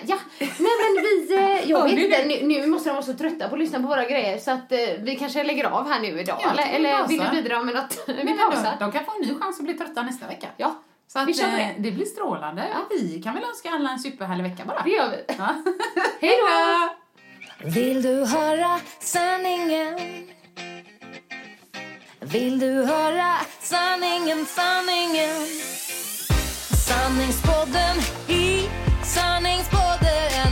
Speaker 2: ja. Nej men vi, eh, jag vet inte, nu, nu måste de vara så trötta på att lyssna på våra grejer så att eh, vi kanske lägger av här nu idag.
Speaker 3: Ja,
Speaker 2: eller
Speaker 3: vi
Speaker 2: eller vill du bidra med något? Vi pausar.
Speaker 3: de kan få en ny chans att bli trötta nästa vecka.
Speaker 2: Ja,
Speaker 3: Så att,
Speaker 2: Vi kör
Speaker 3: eh,
Speaker 2: det.
Speaker 3: det blir strålande.
Speaker 2: Ja.
Speaker 3: Vi kan väl önska alla en superhärlig vecka bara.
Speaker 2: det gör vi.
Speaker 3: Ja.
Speaker 2: Hej då!
Speaker 1: Vill du höra sanningen? Vill du höra sanningen, sanningen? Sanningspodden i sanningspodden